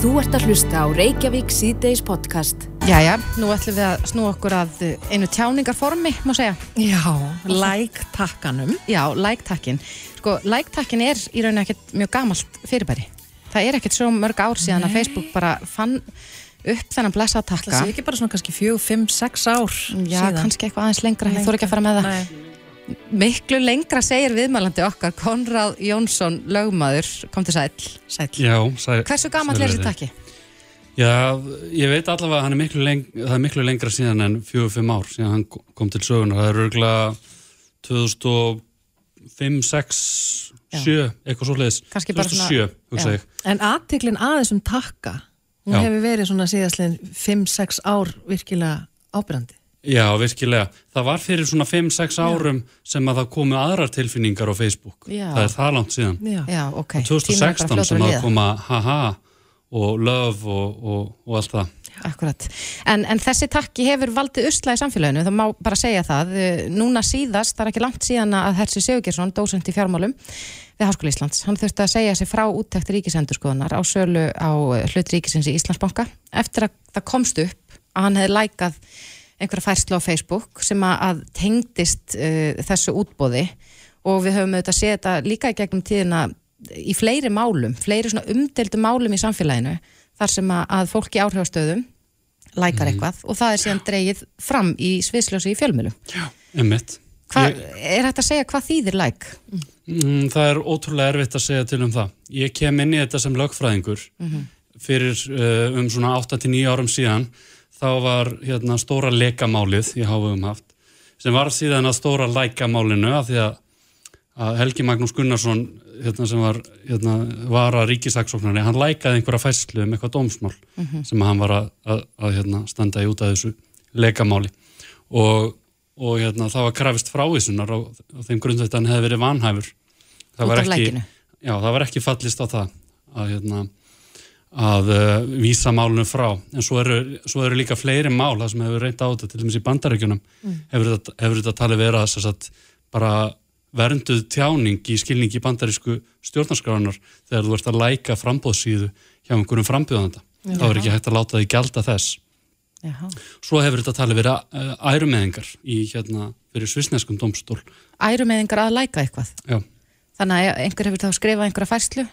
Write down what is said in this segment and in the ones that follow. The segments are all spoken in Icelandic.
Þú ert að hlusta á Reykjavík síðdeis podcast. Jæja, nú ætlum við að snú okkur að einu tjáningarformi, má segja. Já, like-takkanum. Já, like-takkin. Sko, like-takkin er í rauninu ekkert mjög gamalt fyrirbæri. Það er ekkert svo mörg ár síðan að Facebook bara fann upp þennan blessa takka. Það sé ekki bara svona kannski fjög, fimm, sex ár Já, síðan. kannski eitthvað aðeins lengra, ég þór ekki að fara með það. Nei. Miklu lengra segir viðmælandi okkar, Konráð Jónsson, lögmaður, kom til sæl. Sæll. Já, sæ, Hversu gamall er þessi takki? Já, ég veit allavega að hann er leng, það er miklu lengra síðan en 4-5 ár síðan hann kom til sögunar. Það er örgulega 2005, 6, Já. 7, eitthvað svo leiðis. Kannski bara svona- 2007, hugsa Já. ég. En aðtiklinn að þessum takka, hún Já. hefur verið svona síðastlegin fimm, sex ár virkilega ábyrrandi. Já, virkilega. Það var fyrir svona 5-6 árum sem að það komu aðrar tilfinningar á Facebook. Já. Það er það langt síðan. Já. Já, ok. Og 2016 Tíminn er bara sem að koma haha og love og, og, og allt það. Akkurat. En, en þessi takki hefur valdið usla í samfélaginu, það má bara segja það. Eh, Núna síðast, það er ekki langt síðan að Hersi Sigurgjersson, dósent í fjármálum við Háskóla Íslands, hann þurfti að segja sig frá úttekt ríkisendurskoðunar á sölu á eh, hlut ríkisins í Íslandsbanka eftir að það komst upp að hann hefði lækað einhverja færslu á Facebook sem að, að tengdist uh, þessu útbóði og við höfum auðvitað séð þetta líka í gegnum tíðina í fleiri málum, fleiri svona umdeldum málum í samfélaginu þar sem að, að fólk í áhrifastöðum lækar eitthvað og það er síðan dreigið fram í sviðsljósi í fjölmjölu. Emmitt. Hva, er þetta að segja hvað þýðir læk? Mm, það er ótrúlega erfitt að segja til um það. Ég kem inn í þetta sem lögfræðingur fyrir uh, um svona 8-9 árum síðan. Þá var hérna, stóra lekamálið í háfum haft sem var síðan að stóra lækamálinu af því að, að Helgi Magnús Gunnarsson hérna, sem var, hérna, var að ríkisaksóknarni, hann lækaði einhverja fæslu um eitthvað dómsmál sem hann var að, að, að hérna, standa í út af þessu lekamáli. Og, og hérna, það var krafist frávísunar á, á þeim grundveit að hann hefði verið vanhæfur. Það Út var af ekki, lækinu? já, það var ekki fallist á það að, hérna, að uh, vísa málunum frá. En svo eru, svo eru líka fleiri mál það sem hefur reynt á þetta, til dæmis í bandarækjunum hefur, þetta, hefur þetta talið vera sagt, bara vernduð tjáning í skilningi bandarísku stjórnarskránar þegar þú ert að læka frambóðsíðu hjá einhverjum frambjóðanda? Þá er ekki hægt að láta því gjalda þess. Jaha. svo hefur þetta talið vera uh, ærumeðingar í hérna fyrir svisneskum domstól Ærumeðingar að læka eitthvað. já, Þannig að einhver hefur þá skrifað einhverja færslu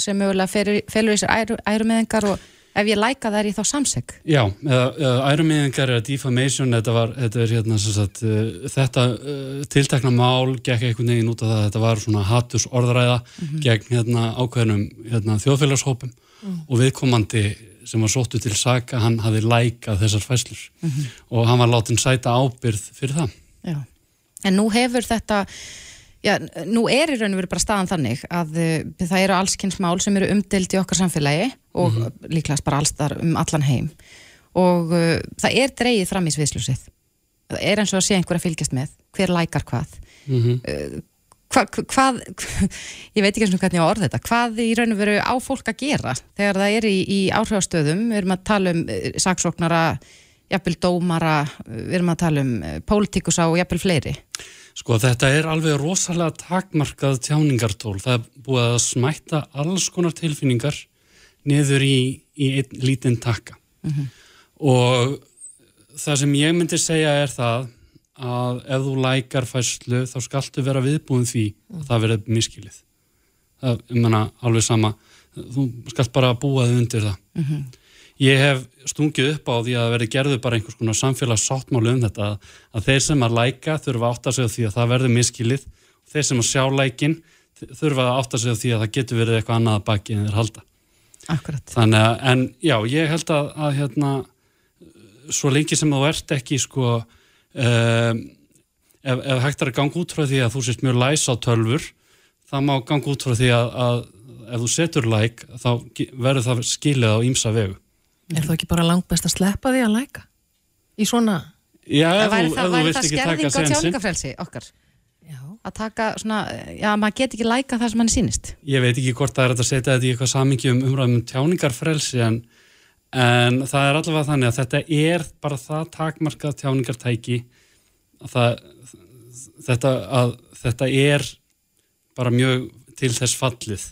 sem mögulega felur, í sér æru, ærumeðingar og ef ég læka það er ég þá samseg. Já, ærumiðingar eða defamation, þetta var, þetta er hérna sagt, uh, þetta uh, tiltekna mál gekk einhvern veginn út af það að þetta var svona hattus orðræða gegn hérna ákveðnum hérna, þjóðfélagshópum og viðkomandi sem var sóttu til saka, hann hafi lækað þessar fæslur og hann var látin sæta ábyrð fyrir það. Já. En nú hefur þetta, já, nú er í raun og veru bara staðan þannig að uh, það eru allskynns mál sem eru umdild í okkar samfélagi og líklegast bara alls þar um allan heim og uh, það er dreigið fram í sviðsljósið. Það er eins og að sé einhver að fylgjast með, hver lækar hvað. Uh, hva, hvað, ég veit ekki eins og hvernig ég á að orða þetta, hvað í raun og veru á fólk að gera þegar það er í, í áhrifastöðum, við erum að tala um saksóknara, jafnvel dómara, við erum að tala um pólitíkusa og jafnvel fleiri. Sko þetta er alveg rosalega takmarkað tjáningartól. Það er búið að smætta alls konar tilfinningar niður í, í einn lítinn takka. Og það sem ég myndi segja er það að ef þú lækar fæslu þá skaltu vera viðbúin því að það verið miskilið. Það er alveg sama. Þú skalt bara búa þig undir það. Ég hef stungið upp á því að verði gerðu bara einhvers konar samfélagssáttmálu um þetta að, þeir sem að læka þurfa að átta sig á því að það verði miskilið og þeir sem að sjá lækin þurfa að átta sig á því að það getur verið eitthvað annað að baki en þeir halda. Akkurat. Þannig að, en já, ég held að, að hérna, svo lengi sem þú ert ekki sko um, ef, ef hægt er að ganga út frá því að þú sést mjög læs á tölfur það má ganga út frá því að, að ef þú setur læk þá verður það skilið á ímsa vegu. Er það ekki bara langt best að sleppa því að læka? Í svona, Já, ef væri þú, það, ef þú væri vilt það ekki taka skerðing á sensin tjáningafrelsi okkar? já, Að taka svona, já, maður get ekki læka það sem hann sýnist. ég veit ekki hvort það er að setja þetta í eitthvað samingi um umræðum um tjáningarfrelsi en, en það er allavega þannig að þetta er bara það takmarkað tjáningartæki að það, þetta, að, þetta er bara mjög til þess fallið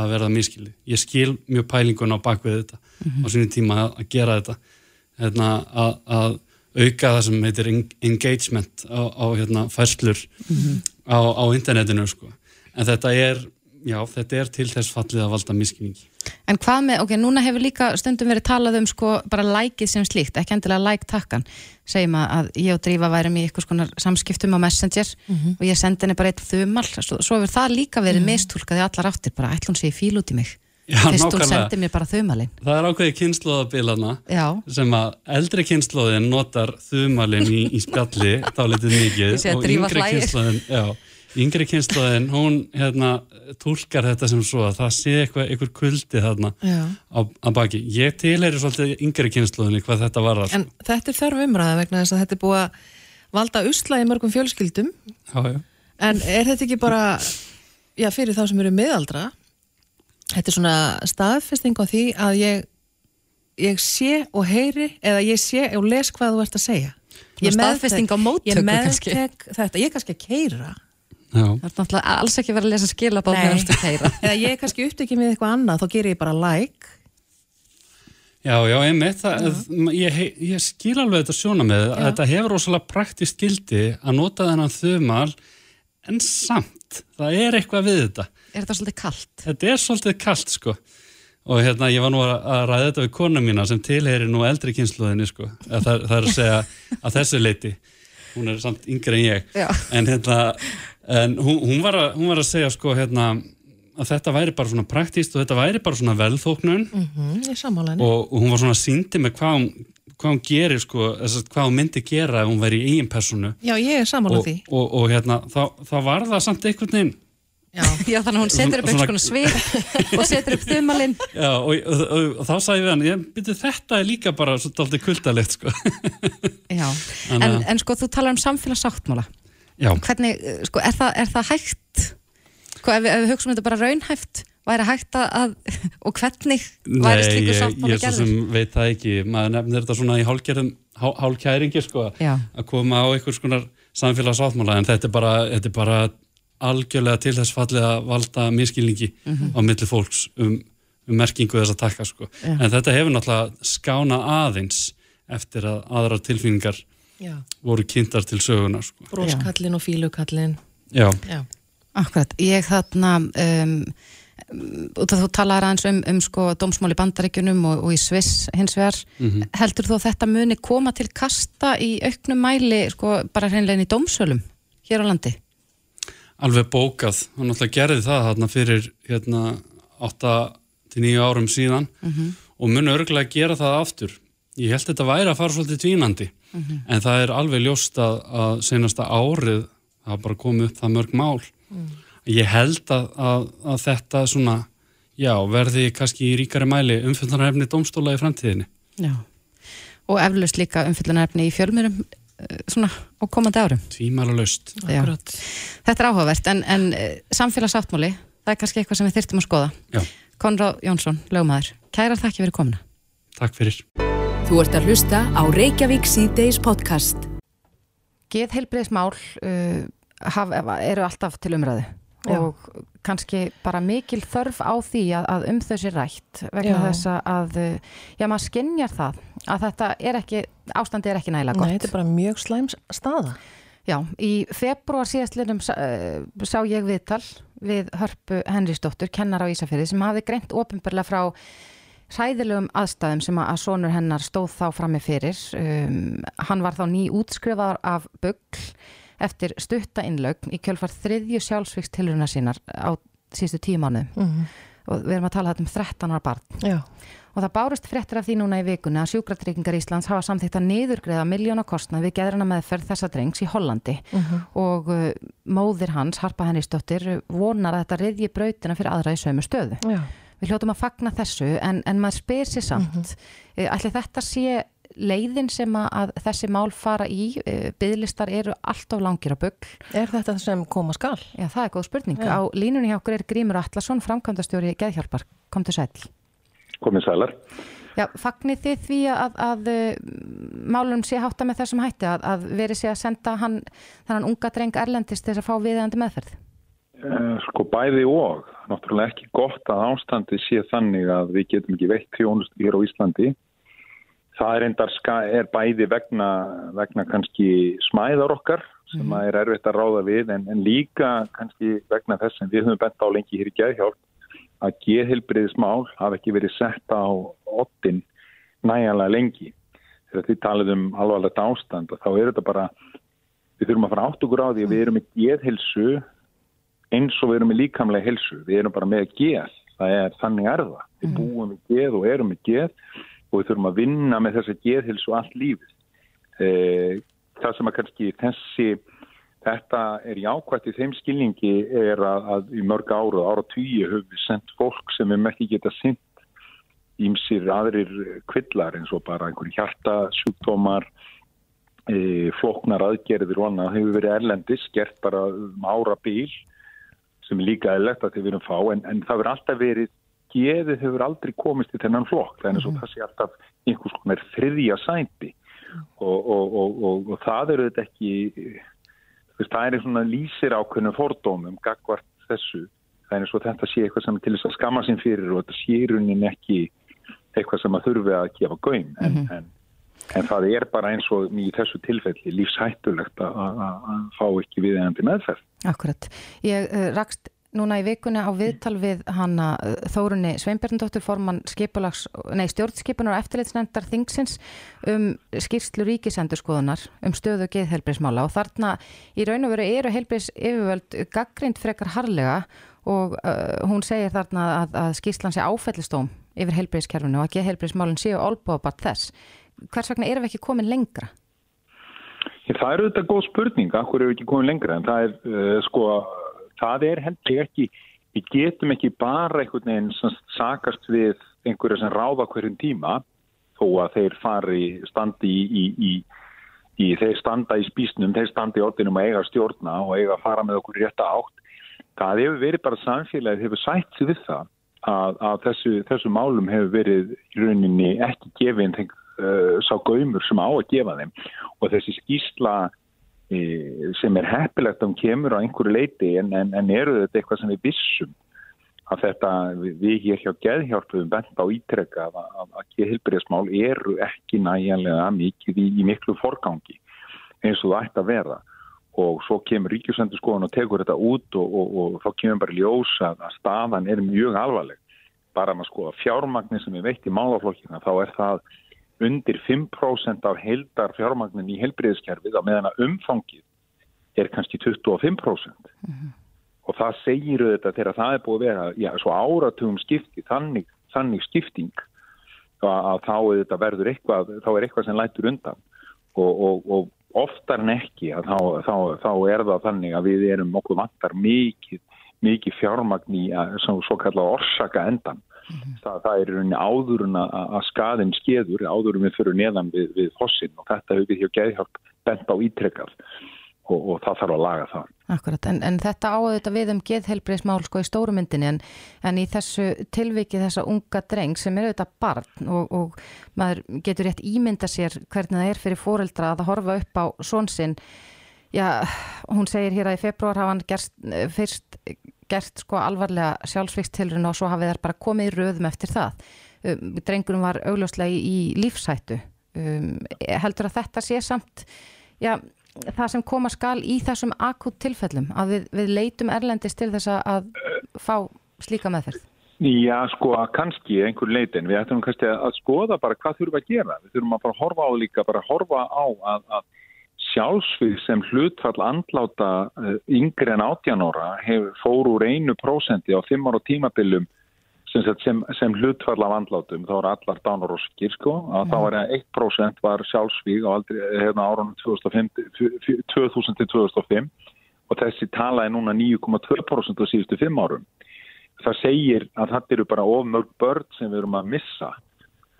að verða miskilið. Ég skil mjög pælingun á bakvið þetta á sínum tíma að, gera þetta hérna, að, að auka það sem heitir en- engagement á, á hérna, færslur á, á internetinu sko. en þetta er, já, þetta er til þess fallið að valda miskilningi. En hvað með, ok, núna hefur líka stundum verið talað um sko bara lækið sem slíkt, ekki endilega læk takkan. Segjum að, að ég og Drífa værum í eitthvað skonar samskiptum á Messenger og ég sendi henni bara eitt þumal, svo, svo hefur það líka verið mistúlkað í allar áttir, bara ætlum sé í fíl út í mig. Já, Fyrst hún sendi mér bara þumalinn. Það er ákveðið kynnslóðabilana sem að eldri kynnslóðin notar þumalinn í, í spjalli dálítið mikið Ég sé að og yngri kynnslóðin já, yngri kynnslóðin hún hérna túlkar þetta sem svo að það sé eitthvað, eitthvað kuldi þarna á, á baki. Ég tilheyri svolítið yngri kynnslóðinni hvað þetta var En þetta er þörf umræða vegna þess að þetta er búið að valda usla í mörgum fjölskyldum já, já. en er þetta ekki bara já, fyrir þá sem eru miðaldra þetta er svona staðfesting á því að ég ég sé og heyri eða ég sé og les hvað þú ert að segja Ég staðfesting á móttöku ég kannski. meðtek þetta, ég er kannski að keira já. það er náttúrulega alls ekki verið að lesa skilabáð Nei. með umstu keira. eða ég er kannski upptekið með eitthvað annað þá gerir ég bara like Já, já, einmitt, það, ég, ég skil alveg þetta sjóna með að þetta hefur rosalega praktist gildi að nota þennan þumal en samt, það er eitthvað við þetta. Er þetta svolítið kalt? Þetta er svolítið kalt, sko. Og hérna, ég var nú að ræða þetta við kona mína sem tilheyri nú eldri kynsluðinni, sko. Að Það, það er að segja að þessu leiti. Hún er samt yngri en ég. Já. En hérna, en hún, hún, var að, hún var að segja, sko, hérna, að þetta væri bara svona praktist og þetta væri bara svona velþóknun mm, henni og, og hún var svona síndi með hvað hún, hvað hún gerir sko, hvað hún myndi gera ef hún væri í eigin personu já, ég er sammála og, því og, og hérna, þá, þá var það samt einhvern veginn já, Já, þannig að hún setur upp Svona- einhvers konar svið og setur upp þumalinn. Já, og, og, og, og þá sagði ég við hann, ég byrju þetta er líka bara svolítið aldrei kuldalegt sko. Já, en, að- en sko þú talar um samfélagsáttmála. Já, Hvernig, eh, sko, er það, er það hægt? Sko, ef við, ef við hugsaum þetta bara raunhæft, væri hægt að, að og hvernig væri slíkur sáttmála ég svo gerður? sem veit það ekki maður nefnir þetta svona í hálgerðum hál, sko, Já. að koma á einhvers konar samfélagsáttmála en þetta er bara, þetta er bara algjörlega til þess fallið að valda miskilningi Mhm. á milli fólks um, um merkingu þess að taka sko. En þetta hefur náttúrulega skána aðeins eftir að aðrar tilfinningar já. voru kynntar til söguna sko. bróskallin og fílukallin Já, já, Akkurat, ég þarna um, þú talaði aðeins um, um sko dómsmál í bandaríkjunum og, og í Sviss hins vegar, heldur þú að þetta muni koma til kasta í auknum mæli sko bara hreinlegin í dómsölum hér á landi? Alveg bókað. Hann náttúrulega gerði það þarna fyrir hérna 8-9 árum síðan og mun örgulega gera það aftur. Ég held þetta væri að fara svolítið tvínandi en það er alveg ljóst að, að senasta árið það bara komið upp það mörg mál. Ég held að, að, að þetta svona já, verði kannski í ríkari mæli umfjöldunarefni dómstóla í framtíðinni. Já. Og eflaust líka umfyllunarefni í fjölmjörnum svona á komandi árum. tvímæla laust Já. akkurat Þetta er áhugavert en, en eh, samfélagsáttmáli, það er kannski eitthvað sem við þyrftum að skoða. já, Konráð Jónsson, lögmaður, kærar þakki fyrir komuna. takk fyrir Þú ert að hlusta á Reykjavík C-Days podcast. Geðheilbriðismál uh, haf, eru alltaf til umræðu Já. og kannski bara mikil þörf á því að, að um sér rætt vegna Já. þess að, uh, já maður skinnjar það að þetta er ekki, ástandi er ekki nægilega gott. Nei, þetta er bara mjög slæms staða Já, í februar síðastlinum sá, uh, sá ég viðtal við Hörpu Henrysdóttur, kennar á Ísafirði sem hafði greint ofinbarlega frá hræðilegum aðstæðum sem að, sonur hennar stóð þá frammi fyrir. Um, hann var þá ný útskrifaðar af bugl eftir stutta innlaugn í kjölfar þriðju sjálfsvíks tilurina sínar á síðustu tíu mánu mm. og við erum að tala þetta um 13 ára barn Já, og það bárust fréttir af því núna í vikunni að sjúkratryggingar Íslands hafa samþýtt að niðurgreða miljóna kostnað við geðrana meðferð þessa drengs í Hollandi og uh, móðir hans, Harpa Hennisdóttir, vonar að þetta riðji brautina fyrir aðra í sömu stöðu. já, Við hljótum að fagna þessu en, en maður spyr sér samt, mm ætli þetta sé leiðin sem að, þessi mál fara í, bygglistar eru alltof langir á bugl. er þetta sem koma skal? Já, það er góð spurning. Já. Á línunni hjá okkur er Grímur Atlasson, framkvæmdastjóri Geðhjálpar. Kom til sæl. Komið sælar. Já, fagnir þið því að, að málunum sé hátta með þessum hætti að, að veri sé að senda hann, þannig unga dreng erlendist þess að fá viðeigandi meðferð? Uh, sko bæði og, náttúrulega ekki gott að ástandi sé þannig að við getum ekki veitt þjónustu hér á Íslandi. Það er endar er bæði vegna, vegna kannski smæðar okkar sem mm. er erfitt að ráða við en, en líka kannski vegna þess sem við höfum bent á lengi hér í gæðhjálp að geðhilbriðismál hafa ekki verið sett á ottin næjanlega lengi. Þegar þið talið um alvarlegt ástand og þá er þetta bara, við þurfum að fara átt á því að við erum með geðhilsu eins og við erum með líkamlega hilsu. Við erum bara með geð, það er þannig erða. Við mhm. búum með geð og erum með geð og við þurfum að vinna með þessa geðhilsu allt lífið. E, það sem að kannski þessi, þetta er jákvæmt í þeim skilningi er að, að í mörg ára, ára tíu höfum við sendt fólk sem við ekki geta sendt ímsir aðrir kvillar eins og bara einhverjum hjartasjúkdómar, e, floknar aðgerðir og annað. Hefur verið erlendis, gert bara um ára bíl sem er líka eðlert að þið verum fá en, en það verður alltaf verið geðið hefur aldrei komist í þennan flokk. Þannig að mm. það sé alltaf einhvers konar þriðja sæti. Og, og, og, og það eru þetta ekki það er svona lýsir ákveðinu fordómum gagvart þessu þannig að þetta sé eitthvað sem er til þess að skama sín fyrir og þetta sé runin ekki eitthvað sem að þurfi að gefa gauðin en, mm -hmm. en, en það er bara eins og í þessu tilfelli lífshættulegt að fá ekki viðegandi meðferð Akkurat. Ég uh, rakst núna í vikunni á viðtal við hanna uh, Þórunni Sveinbjörndóttur formann stjórnskipunar og eftirleitsnendar þingsins um skýrslu ríkisendurskoðunar um stöðu geðhelbrismála og þarna í raun og veru eru helbris yfirvöld gaggrind frekar harlega og uh, hún segir þarna að, að skýrslan sé áfællistóm yfir helbriskerfinu og að geðhelbrismálinn séu olbúabart þess. Hvers vegna erum við ekki komin lengra? Það eru þetta góð spurning, akkur eru við ekki komið lengra en það er, uh, sko, það er heldur ekki, við getum ekki bara einhvern veginn sem sakast við einhverja sem ráða hverjum tíma þó að þeir fari standi í, í, í, í þeir standa í spísnum, þeir standi í orðinum að eiga stjórna og eiga að fara með okkur rétt átt. Það hefur verið bara samfélagið, hefur sætt sig við það að, að þessu, þessu málum hefur verið í rauninni ekki gefið uh, sá gaumur sem á að gefa þeim og þessi skýsla sem er heppilegt um kemur á einhverju leiti en, en, en eru þetta eitthvað sem við vissum að þetta við hér hjá geðhjálpuðum bent á ítrekka að, að, að geðhilbriðsmál eru ekki næjanlega mikið í, í miklu forgangi eins og það ætti að vera. Og svo kemur ríkjusendur skoðan og tekur þetta út og, og, og þá kemur bara ljós að, að staðan er mjög alvarleg. Bara maður skoða fjármagnir sem er veitt í málaflokkina þá er það undir 5% af heildar fjármagnin í heilbriðiskerfið á meðan að umfangið er kannski 25% mm -hmm. og það segir auðvitað þegar það er búið að vera já, svo áratugum skipti, þannig, þannig skipting að þá auðvitað verður eitthvað, þá er eitthvað sem lætur undan og, og, og oftar en ekki að þá, þá, þá er það þannig að við erum okkur vantar mikið, mikið fjármagn í að svo kalla orsaka endan. Það, það er rauninni áðurinn að skaðin skeður, áðurinn við fyrir neðan við, við fossin og þetta hefur við hjá geðhjálp bent á ítrekkað og, og það þarf að laga það. Akkurat, en, en þetta áður við um geðhelbriðsmál sko í stórumyndinni en, en í þessu tilviki þessa unga dreng sem er auðvitað barn og, og maður getur rétt ímynda sér hvernig það er fyrir fóreldra að horfa upp á svonsinn Já, hún segir hér að í februar hafa hann gerst, fyrst gert sko alvarlega sjálfsvíkstilrun og svo hafið þær bara komið í röðum eftir það. Um, drengurum var augljóslega í, í lífsættu. Um, heldur að þetta sé samt já, það sem koma skal í þessum akut tilfellum að við, við leitum erlendist til þess að fá slíka meðferð? Já, sko, kannski einhver leitin. Við ættum kannski að skoða bara hvað þurfum að gera. Við þurfum að bara horfa á líka, bara horfa á að, að sjálfsvið sem hlutfall andláta eh, yngre en 18 ára hefur fóru úr einu prósendi á 5 ára tímabillum sem, sem, sem hlutfall af andlátum, þá eru allar dánar og skýr sko, að þá er 1% var sjálfsvíg á aldrei, hérna árunum 2000-2005 og þessi tala er núna 9,2% á síðustu 5 árum. Það segir að þetta eru bara ofmörg börn sem við erum að missa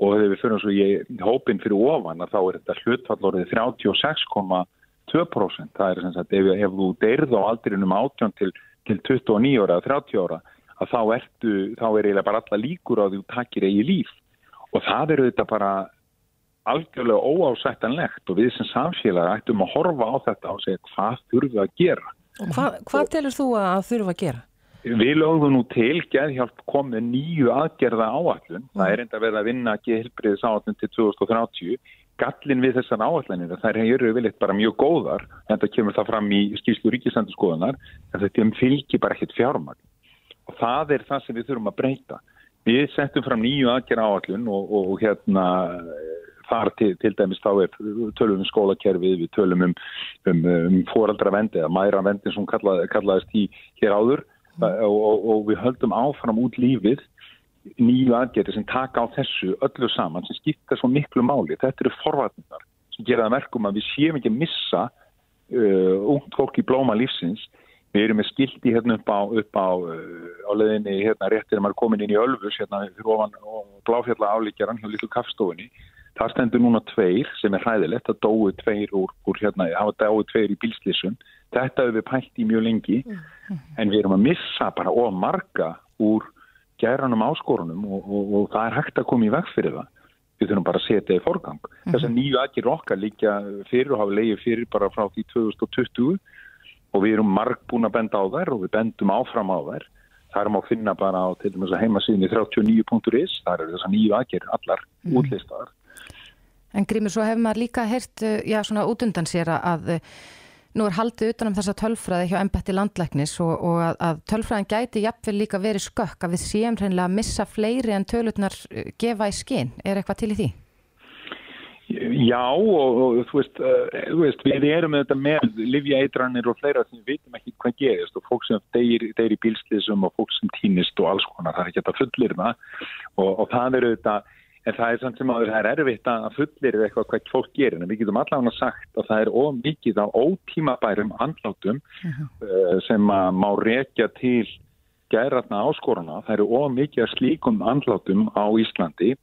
og þegar við fyrir svo í hópin fyrir ofan að þá er þetta hlutfall orðið 36,2% það er sem sagt ef, ef þú deyrð á aldrinum 18 til, til 29 ára eða 30 ára að þá ertu, þá er eiginlega bara alla líkur á því þú takir eigi líf. Og það eru þetta bara algjörlega óásættanlegt. Og við sem samfélag ættum að horfa á þetta og segja hvað þurfum við að gera? Og hvað, hvað telur þú að þurfa að gera? Við lögum nú til, Geðhjálp kom með nýju aðgerða áallun, það er enda verið að vinna geðhjálpriðis áallun til 2030, gallin við þessar áallanir, það eru viljið bara mjög góðar, en það kemur það fram í skýrslu ríkisandurskoðunar, en þetta fylgir bara ekkit fjármagn og það er það sem við þurfum að breyta. Við settum fram nýju aðgerða áallun og, og hérna þar til, til dæmis þá er tölum um skólakerfið, við tölum um, um, um foreldravendi eða mæravendi sem kallað, kallaðist í hér áður mm. Og, og, og við höldum áfram út lífið nýju aðgerði sem taka á þessu öllu saman sem skipta svo miklu máli. Þetta eru forvartningar sem gera það merkum að við séum ekki að missa uh, ungt fólk í blóma lífsins. Við erum með skildi hérna upp á, á, uh, á leðinni hérna réttir að maður er komin inn í Ölfus hérna fyrir ofan bláfjalla álíkjaran hjá Lillu kaffstofunni Það stendur núna tveir sem er hræðilegt, það dói tveir úr, úr hérna, það dói tveir í bílslísun. Þetta hefur við pælt í mjög lengi mm. en við erum að missa bara of marga úr gæranum áskorunum og, og, og það er hægt að koma í veg fyrir það. Við þurfum bara að setja það í forgang. Mm -hmm. Þess að nýju aðgjur okkar líka fyrir og hafa leiðið fyrir bara frá því 2020 og við erum marg búin að benda á þær og við bendum áfram á þær. Það erum á að finna bara á til dæmis að heimasíðinni 39.is, það eru þess að nýju aðgjur allar mm -hmm. útlistaðar En Grímur, svo hefur maður líka heyrt, eh, já svona út undan sér að eh, nú er haldið utanum þessa tölfræði hjá ennbætti landlæknis og, og að, að tölfræðin gæti jafnvel líka verið skökk að við séum hreinlega að missa fleiri en tölutnar eh, gefa í skinn. Er eitthvað til í því? Já og, og þú, veist, uh, þú veist, við erum með þetta með livjaeitranir og fleira sem við veitum ekki hvað gerist og fólk sem deyir, deyir í bílslisum og fólk sem týnist og alls konar, það er ekki þetta fullir það og, og það eru þetta En það er samt sem að það er erfitt að fullir eitthvað hvað fólk gerir. En við getum allavega sagt að það er ómikið á ótímabærum andlátum uh -huh. uh, sem að má rekja til gæratna áskoruna. Það eru ómikið slíkum andlátum á Íslandi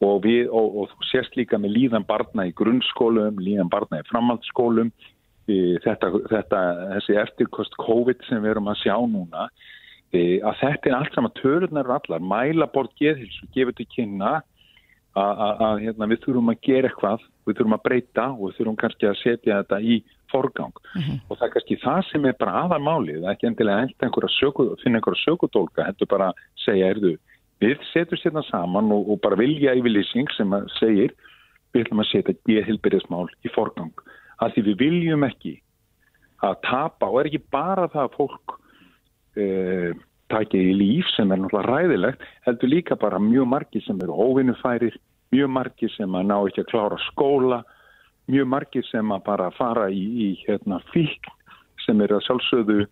og, við, og, og sérst líka með líðan barna í grunnskólum, líðan barna í framhaldsskólum. Þetta, þetta, þessi eftirkost COVID sem við erum að sjá núna, að þetta er allt saman törurnar allar. Mælabort geðhilsu gefur til kynna að hérna, við þurfum að gera eitthvað, við þurfum að breyta og við þurfum kannski að setja þetta í forgang mhm. -huh. og það er kannski það sem er bara aðarmálið, það er ekki endilega einhverja söku, finna einhverja sökudólka, þetta er bara að segja, erðu, við setjum sérna saman og, og bara vilja yfirlýsing sem að segir, við ætlum að setja geðhilbyrðismál í forgang, að því við viljum ekki að tapa og er ekki bara það að fólk eða takið í líf sem er náttúrulega ræðilegt heldur líka bara mjög margir sem eru óvinnufærir, mjög margir sem að ná ekki að klára skóla mjög margir sem að bara fara í, í hérna, fík sem eru að sjálfsögðu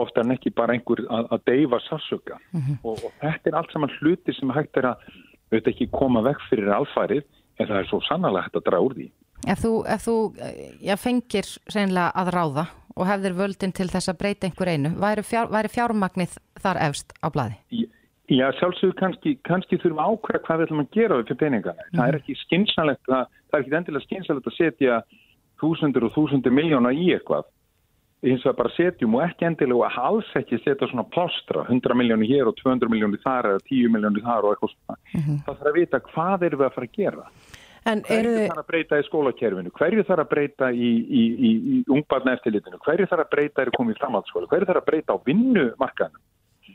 ofta en ekki bara einhver að, að deyfa sásöka mm -hmm. og, og þetta er allt saman hluti sem hægt er að auðvitað ekki koma vekk fyrir alfærið en það er svo sannlega hægt að draga úr því Ef þú, ef þú já, fengir reynilega að ráða og hefðir völdin til þess að breyta einhver einu, væri, fjár, væri fjármagnið þar efst á bladi? Já, sjálfsögur kannski, kannski þurfum ákvæða hvað við ætlum að gera við fyrir peningana. Mm. Það er ekki skynsalegt að, það er ekki endilega skynsalegt að setja þúsundur og þúsundur miljóna í eitthvað. Hins vegar bara setjum og ekki endilega að alls ekki setja svona plástra, 100 miljónu hér og 200 miljónu þar eða 10 miljónu þar og eitthvað svona. Mm -hmm. Það þarf að vita hvað eru við að fara að gera. En hverju þið... þarf að breyta í skólakerfinu, hverju þarf að breyta í, í, í, í ungbarna eftirlitinu, hverju þarf að breyta er í framhaldsskóla, hverju þarf að breyta á vinnumarkanum,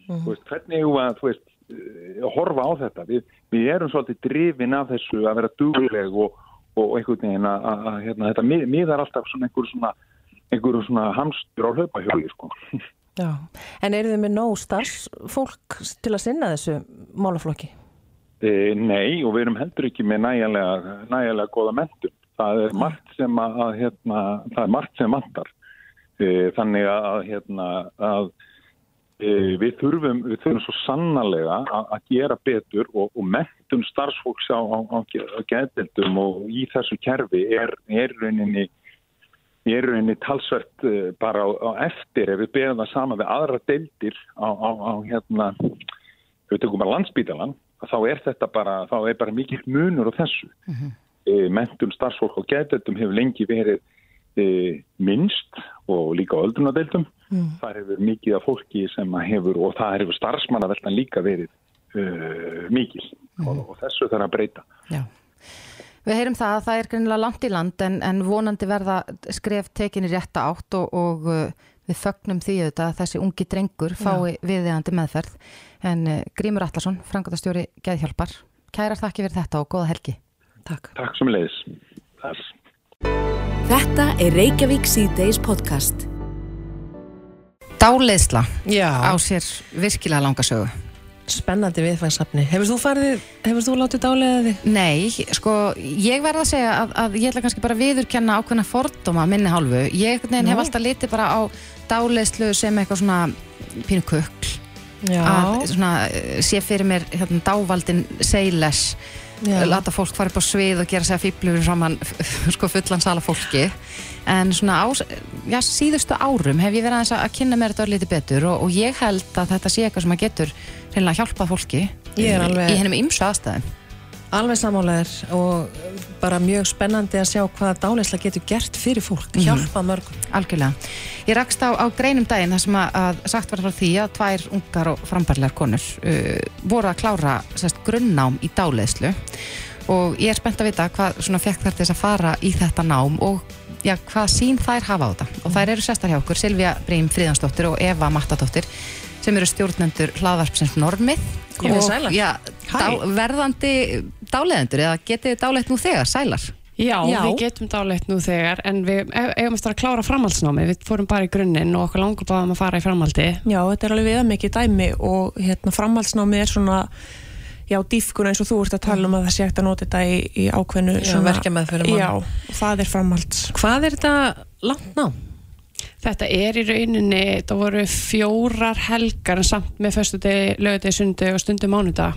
mm. veist, hvernig þú að veist, eh, horfa á þetta, við, við erum svolítið drifin af þessu að vera dugleg og, og einhvern veginn að, að, að hérna, þetta mið, miðar alltaf svona einhverju svona, einhver svona hamstur á hlaupahjóli sko. Já, en eru þið með nóg starfsfólk til að sinna þessu málaflokki? E, nei og við erum heldur ekki með nægilega, nægilega goða mentum. Það er margt sem að, að hérna, það er margt sem vantar. E, þannig að, hérna, að e, við þurfum, við þurfum svo sannlega að, að gera betur og, og mentum starfsfólks á, á, á getildum og í þessu kerfi er, er rauninni er rauninni talsvert bara á eftir ef við beðum það sama við aðra deildir á hérna, við tökum bara landsbítalan þá er þetta bara, þá er bara mikið munur á þessu. Uh -huh. e, mentum starfsfólk og getetum hefur lengi verið e, minnst og líka öldrunadeildum. Uh -huh. Það hefur mikið af fólki sem hefur, og það hefur starfsmannaveldan líka verið e, mikið uh -huh. og, og þessu þarf að breyta. Já. Við heyrum það að það er greinilega langt í land en, en vonandi verða skref tekinni rétta átt og, og við fögnum því auðvitað að þessi ungi drengur fái viðeigandi meðferð en uh, Grímur Allarsson, frangatastjóri Geðhjálpar, kærar þakki fyrir þetta og góða helgi. Takk. Takk sem leiðis. Þetta er Reykjavík C-Days podcast. Dáleiðsla Já, á sér virkilega langa sögu. Spennandi viðfangsefni. Hefur þú farið, hefur þú látið dálega þig? Nei, sko, ég verð að segja að, að ég ætla kannski bara að viðurkenna ákveðna fordóma minni hálfu. Ég Nú. hef alltaf litið bara á dáleiðslu sem eitthvað svona pínu kukl. Já. Að svona, sé fyrir mér hérna, dávaldin seiles, lata fólk fara upp á svið og gera sig að fýblur framann sko, fullan sala fólki. En svona á já, síðustu árum hef ég verið aðeins að kynna mér þetta lítið betur og, og ég held að þetta sé eitthvað sem að getur reynilega hjálpað fólki alveg- í hennum ymsu aðstæðum. Alveg samálaðir og bara mjög spennandi að sjá hvað dálæsla getur gert fyrir fólk, Mhm. hjálpa mörgum. Algjörlega. Ég rakst á, á greinum daginn þar sem að, að sagt var frá því að tvær ungar og frambarlegar konur uh, voru að klára sest, grunnnám í dáleiðslu og ég er spennt að vita hvað svona fekk þær til þess að fara í þetta nám og já, hvað sín þær hafa á þetta. Og þær eru sestar hjá okkur, Silvía Brím Fríðansdóttir og Eva Mattadóttir sem eru stjórnendur hlaðvarpsins Normið og sælar. já, dá, verðandi dáleiðendur eða getið þið dáleitt nú þegar, sælar? Já, Já. við getum dáleitt nú þegar en við e- eigum eftir að klára framhaldsnámi við fórum bara í grunninn og okkur langur báðum að fara í framhaldi Já, þetta er alveg viða mikið dæmi og hérna framhaldsnámi er svona já, dýfkun eins og þú ert að tala um að það sé hægt að nota þetta í, í ákveðnu svona, verkjameðferðum og- Já, það er framhalds Hvað er þetta langt ná? Þetta er í rauninni, það voru fjórar helgar samt með föstu degi, lögudegi, sundi og stundi mánudag.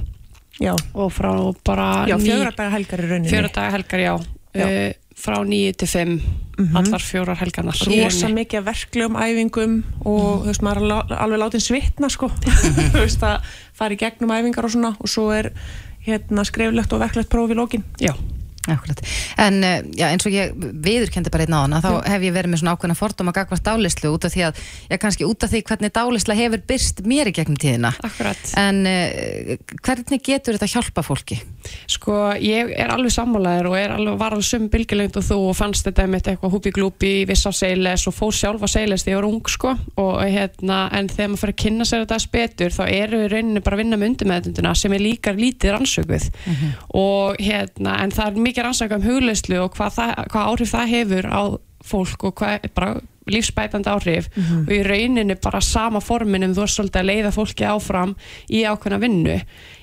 Já, og frá bara já ný- fjögra daga helgar í rauninni. fjóra daga helgar, já, Já. Uh, frá nýju til fimm allar fjórar helgarnar rauninni. mikið verklegum æfingum og þú veist, maður er alveg- látin svitna sko, þú veist, að fara í gegnum æfingar og svona og svo er hérna skriflegt og verklegt próf í lókin Já, Akkurat. En uh, já, eins og ég viðurkendi bara einn á hana, þá hef ég verið með svona ákveðna fordóma gagvart dálislu út af því að, já kannski út af því hvernig dálisla hefur byrst mér í gegnum tíðina. akkurat En uh, hvernig getur þetta hjálpa fólki? Sko, ég er alveg sammálaður og er alveg, var alveg sömu bylgjulegnd og þú og fannst þetta með eitthvað húpi-glúpi, viss á seiles og fór sjálf á seiles þegar ég var ung, sko og hérna, en þegar maður fyrir að kynna sér þetta betur, þá eru við rauninni bara að vinna með er er mikið rannsaka um hugleyslu og hvað, það, hvað áhrif það hefur á fólk og hvað bara lífsbætandi áhrif. Og í rauninni bara sama forminum þú er svolítið að leiða fólki áfram í ákveðna vinnu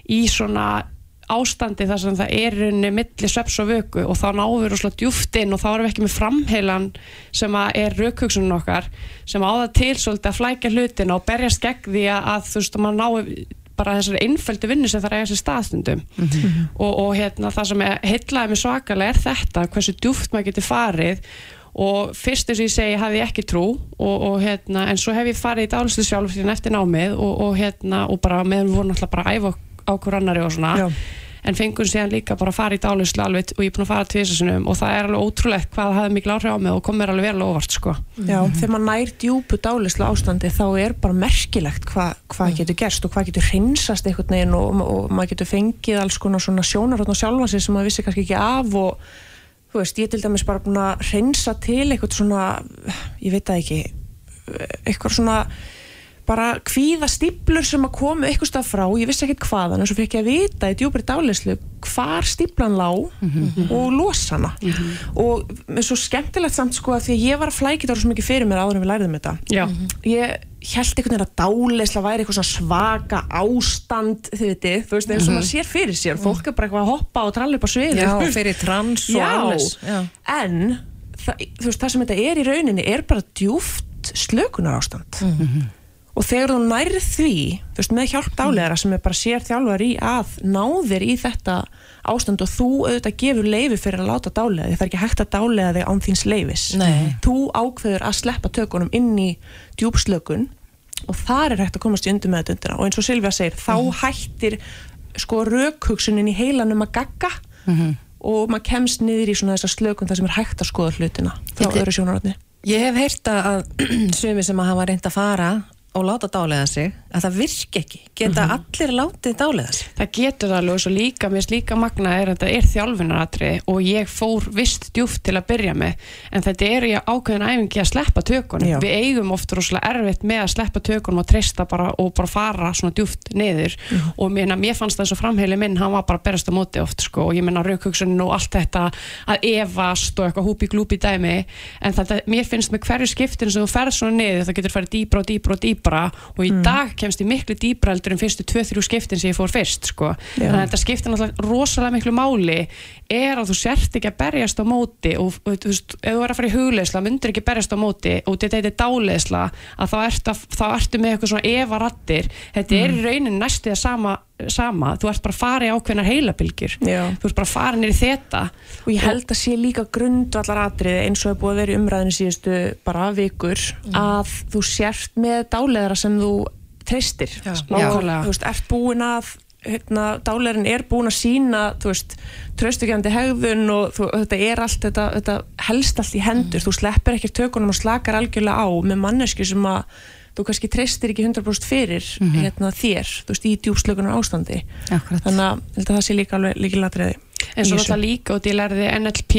í svona ástandi þar sem það er í rauninni milli sveps og vöku og þá náum við rosalega djúft inn og þá erum við ekki með framheilan sem er raukhugsunum okkar sem á það til svolítið að flækja hlutina og berjast gegn því að, þú veist að maður náu bara þessari einföldu vinnu sem það eiga sér staðstundum og, og hérna það sem heitlaði mig svakalega er þetta hversu djúft maður getur farið og fyrst eins og ég segi hafði ég ekki trú og, og hérna en svo hef ég farið í dálistu sjálf eftir námið og, og hérna og bara meðan við vorum alltaf bara að æfa á hver annari og svona. Já. En fengum síðan líka bara að fara í dálislu alveg og ég er búin að fara tvisasunum og það er alveg ótrúlegt hvað það hafði mikil áhrif á mig og kom mér alveg vel á óvart sko. Já, þegar maður nær djúpu dálislu ástandi þá er bara merkilegt hva, hvað getur gerst og hvað getur hreinsast einhvern veginn og, og maður getur fengið alls konar svona sjónarhóttn og sjálfa sig sem maður vissi kannski ekki af og þú veist, ég til dæmis bara búin að hreinsa til eitthvað svona, ég veit það ekki eitthvað svona bara kvíða stíplur sem að komu eitthvað stað frá, ég vissi ekkert hvaðan en svo fekk ég að vita í djúpri dálislu hvar stíplan lá og losa hana. Og mér er svo skemmtilegt samt sko að því að ég var að flækja þetta svo mikið fyrir mér áður en við læriðum þetta. Já, ég held einhvern veginn að dálisla væri eitthvað svaka ástand þið veitir, þú veist, eins og maður sér fyrir sér. Fólk er bara eitthvað að hoppa og tralla upp á sviði Já, fyrir trans og alles. En það, þú veist, það sem þetta er í rauninni er bara djúft slökunar ástand og þegar þú nærð því þú veist, með hjálp dálæðara sem er bara sér þjálfar í að náðir í þetta ástand og þú auðvitað gefur leifi fyrir að láta dálæða því það er ekki hægt að dálæða þig án þíns leifis Nei. þú ákveður að sleppa tökunum inn í djúpslökun og þar er hægt að komast í undir með þetta og eins og Silvija segir, þá hættir sko rökhugsunin í heilanum að gagga og maður kemst niður í svona þessa slökun þar sem er hægt að skoða hlutina frá öðru sjónarotni Ég hef heyrt að sumi sem að hafa reynd að fara og láta dálega sig að það virki ekki, geta Mhm. allir látið dálega sig? Það getur alveg og svo líka, mér finnst líka magna er að þetta er þjálfunaratri og ég fór vist djúft til að byrja með en þetta er í ákveðin æfingi að sleppa tökunum. Við eigum oft rosalega erfitt með að sleppa tökunum og treysta bara og bara fara svona djúft niður. Og mér, mér fannst það svo framheili minn, hann var bara að berast á móti oft sko og ég menna raukugsunin og allt þetta að evast og eitthvað húpi glúpi dæmi. En þetta, mér finnst með hverju skiptin sem þú ferð svona niður, það getur farið dýbra og dýbra og dýbra og í dag kemst ég miklu dýbra heldur en fyrstu 2-3 skiptin sem ég fór fyrst sko. þannig að þetta skiptir náttúrulega rosalega miklu máli er að þú sért ekki að berjast á móti og, og þú veist, ef þú er að fara í hugleisla myndir ekki berjast á móti og þetta er dáleisla að þá ertu, að, þá ertu með eitthvað svona evarattir þetta er í raunin næstu það sama, sama. Þú ert bara að fara í ákveðnar heilabilgjur þú ert bara að fara nýri þetta og ég held að sé líka grundvallar atriði eins og er búið að vera í umræðinu síðustu bara vikur að þú sért með dáleðara sem þú treystir Nákvæmlega. þú veist, ert búin að hérna, dáleðarin er búin að sína þú veist, tröstukjandi hegðun og þú, þetta er allt, þetta, þetta helst allt í hendur, þú sleppir ekki tökunum og slakar algjörlega á með mannesku sem að þú kannski treystir ekki 100% fyrir hérna, þér, þú veist, í djúpslökunar ástandi. Akkurat. þannig að það sé líka alveg líkilatriði en svo náttúrulega líka og ég lærði NLP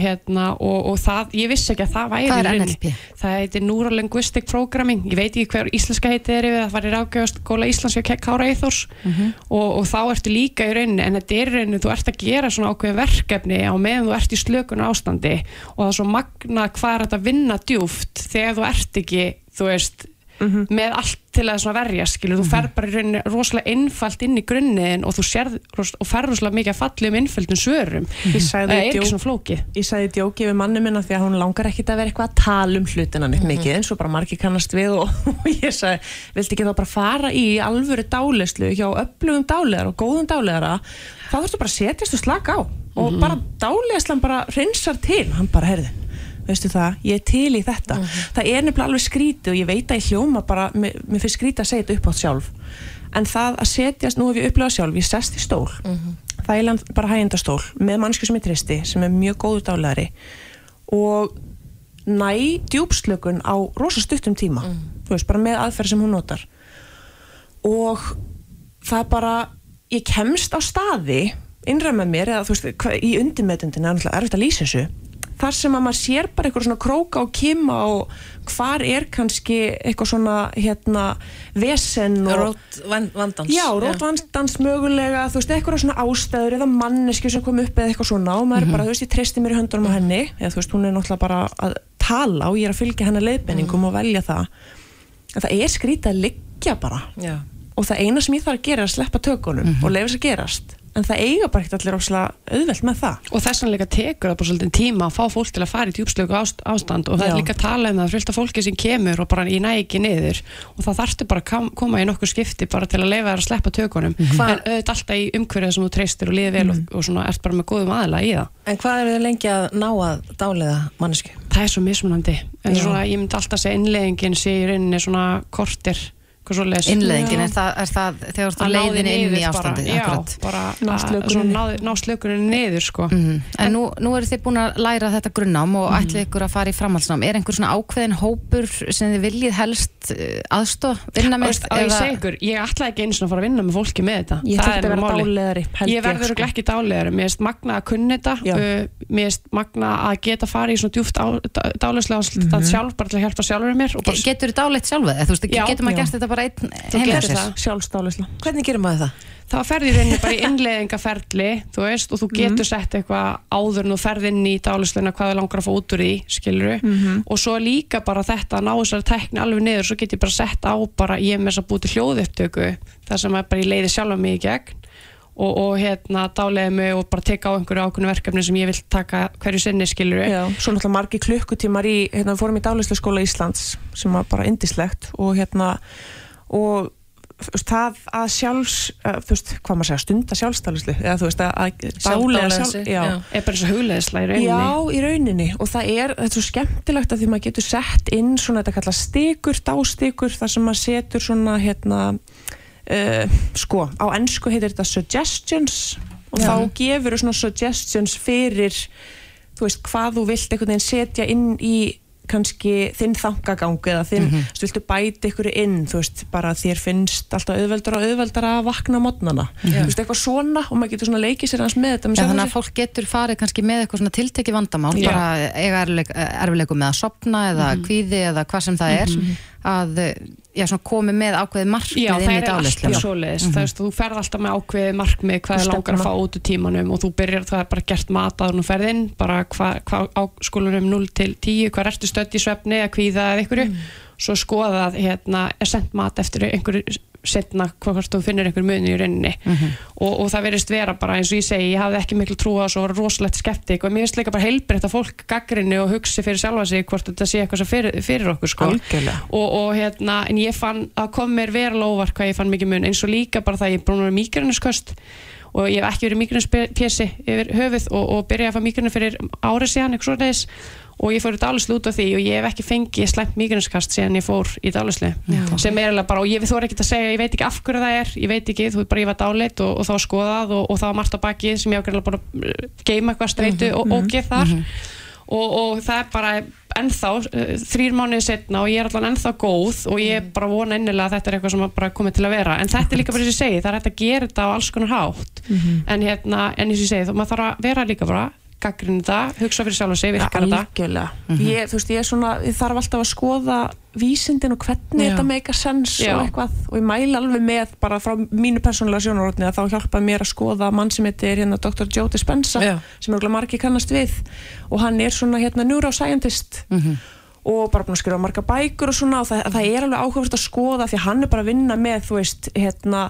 hérna, og, og það, ég vissi ekki að það væri Hvað er í rauninni. NLP? það heitir Neurolinguistic Programming. Ég veit ekki hver íslenska heiti er yfir það var í rákjöfast góla íslensk hjá Kára Eithors og, og þá ertu líka í rauninni en þetta er í rauninni, þú ert að gera svona ákveðin verkefni á meðan þú ert í slökun ástandi. Og það er svo magna hvað er þetta að vinna djúft þegar þú ert ekki, þú veist með allt til að verja skilur, þú fer bara rauninni rosalega einfalt inn í grunniðin og þú sérð ros- og fer rosalega mikið að falli um innföldum svörum það sagði er ekki svona flókið. ég sagði djóki við manni minna því að hún langar ekkit að vera eitthvað að tala um hlutina neitt mikið eins og bara margir kannast við og, og ég sagði, viltu ekki þá bara fara í alvöru dálislu hjá öflugum dálegar og góðum dálegara þá þurftu bara að setjast og slaka á og bara dálislan bara hreinsar til. Hann bara, herði veistu það, ég er til í þetta. Það er nefnilega alveg skrítið og ég veit að ég hljóma bara, mér, mér finnst skrítið að segja þetta upp átt sjálf. En það að setjast, nú hef ég upplifað sjálf ég sest í stól, þægilega bara hægindastól með mannsku sem ég tristi sem er mjög góður dálæri. Og næ djúpslökun á rosa stuttum tíma. Þú veist, bara með aðferð sem hún notar. Og það bara ég kemst á staði innræð með mér eða þú veist, í undirmeðundinu er náttúrulega erfitt að lýsa þessu þar sem að maður sér bara eitthvað svona króka og kima og hvar er kannski eitthvað svona hérna vesen og Rót van- vandans. Já, rótvandans mögulega, þú veist, eitthvað svona ástæður eða manneski sem kom upp eða eitthvað svona og maður er bara, þú veist, ég treysti mér í höndunum á henni eða þú veist, hún er náttúrulega bara að tala og ég er að fylgja hennar leiðbenningum og velja það. En það er skrítið að liggja bara. Já. og það eina sem ég þarf að gera er að sleppa tökunum og leifa þess að gerast en það eiga bara ekkert allir óslega auðvelt með það. Og þess vegna líka tekur það bara svolítið tíma að fá fólk til að fara í djúpslöku ást, ástand. Og það Já. er líka að tala um það fylgta fólki sem kemur og bara ég næ ekki niður. Og það þarftu bara að koma í nokkur skipti bara til að leifa þér að sleppa tökunum. Hva- en auðvitað alltaf í umhverfið sem þú treystir og líði vel og, og svona ert bara með góðum aðla í það. En hvað eru þið lengi að ná að dálega mannesku? það er svo mismunandi. En svona, ég myndi alltaf segja innleggingin sé í rauninni svona kortir Innleðingin, er það, er það þegar þú Að leiðin inn í ástandið já, bara Ná að- slökuninni niður. sko. Mhm. En nú, nú eru þið búin að læra þetta grunnám og ætlið ykkur að fara í framhaldsnám. Er einhver svona ákveðin hópur sem þið viljið helst aðstóð, vinna Þú með? veist, á ég segi ykkur, ég ætla ekki eins og að fara að vinna með fólki með þetta. Ég Það þurfti er að vera held ég verður sko. ekki dálegar mér finnst magna að kunna þetta. Uh, mér finnst magna að geta farið í svona djúft dálæslega mm Mhm. sjálf bara til að hjálpa sjálfur mér og bara, Getur þú dáleitt sjálfa þetta bara einn Þú heim hjá getur sér? það. sjálfsdálisla Hvernig gerir maður það? þá ferði í rauninni bara í innleðingaferli þú veist, og þú getur sett eitthvað áður en þú ferð inn í dálæsluna hvað þú langar að fá út úr því, skilur og svo líka bara þetta að ná þessari tekni alveg niður, svo get ég bara sett á bara, ég hef með þess að búið til hljóðupptöku þar sem að bara ég leiði sjálfa mig í gegn og, og hérna dáleiði mig og bara teka á einhverju ákveðnu verkefni sem ég vil taka hverju sinni, skilur Já, svo náttúrulega margi klukkutímar í, hérna, fórum í dálislu skóla Íslands sem var bara indislegt og hérna og það að sjálfs þú veist, hvað maður segja, stunda sjálfsdálislu eða þú veist, að- dálega sjálf, já. já. er bara svo hugleðisla í rauninni Já, í rauninni og það er, þetta er svo skemmtilegt að því maður getur sett inn svona þetta kalla stikur, dástikur þar sem maður setur svona hérna uh, sko, á ennsku heitir þetta suggestions og þá gefur svona suggestions fyrir þú veist, hvað þú vilt einhvern veginn setja inn í kannski þinn þangagang eða þinn, Mhm. þú veist, viltu bæta ykkur inn, þú veist, bara þér finnst alltaf auðveldar og auðveldar að vakna mótnana, þú veist, eitthvað svona og maður getur svona leikið sér hans með þetta með sjálfan þannig að fólk getur farið kannski með eitthvað svona tiltekið vandamál, Já. bara eiga erfileik- erfileikum með að sopna eða Mhm. kvíði eða hvað sem það er, að já, svona komi með ákveðið markmið Já, inn það í er alltaf svoleiðis. Mm -hmm. þú ferð alltaf með ákveðið markmið hvað er langar að fá út úr tímanum og þú byrjar, það er bara gert mat að hún ferðin bara hvað hva á skólanum 0 til 10, hvað ertu stödd í svefni eða kvíða eða einhverju, svo skoðað hérna, er sendt mat eftir einhverju setna hvort þú finnir einhver muni í rauninni. Og, og það verist vera bara eins og ég segi, ég hafði ekki miklu trú á þessu og var rosalegt skeptik og mér finnst líka bara heilbreytt að fólk gaggrinni og hugsi fyrir sjálfa sig hvort þetta sé eitthvað sem fyrir, fyrir okkur sko. Og, og hérna, en ég fann að kom mér verulega óvart hvað ég fann mikið mun eins og líka bara það að ég vera mýgrænisköst og ég hef ekki verið mýgrænispési yfir höfuð og, og byrjaði að fá mýgræni fyrir árið síðan, eitthvað og ég fór í dálislu út af því og ég hef ekki fengið slæmt mýgræniskast síðan ég fór í dálislu sem er alveg bara, og ég er ekkert að segja ég veit ekki af hverju það er, ég veit ekki, þú bara ég var dálit og, og var skoðað og, og var margt á baki sem ég ákveðlega bara uh, geima eitthvað streitu og, og geð þar. og, og það er bara ennþá uh, þrýr mánuðið setna og ég er allan ennþá góð og ég er bara vona innilega að þetta er eitthvað sem er bara komið til að vera. En þetta er líka bara þess að ég segi, það er hægt að gera þetta á alls konar hátt. En hérna, en þess að ég segi, þú maður þarf að vera líka bara gaggrinni það, hugsa fyrir sjálf og sig, virkar þetta Algjörlega. ég, þú veist, ég, er svona, ég þarf alltaf að skoða vísindin og hvernig Já. þetta meika sens og eitthvað og ég mæla alveg með bara frá mínu persónulega sjónarotni að þá hjálpaði mér að skoða mann sem heitir hérna Dr. Joe Dispenza Já. sem er margir kannast við og hann er svona hérna neuroscientist og bara búin að skrifa marga bækur og svona og það, það er alveg áhugavert að skoða því hann er bara að vinna með þú veist hérna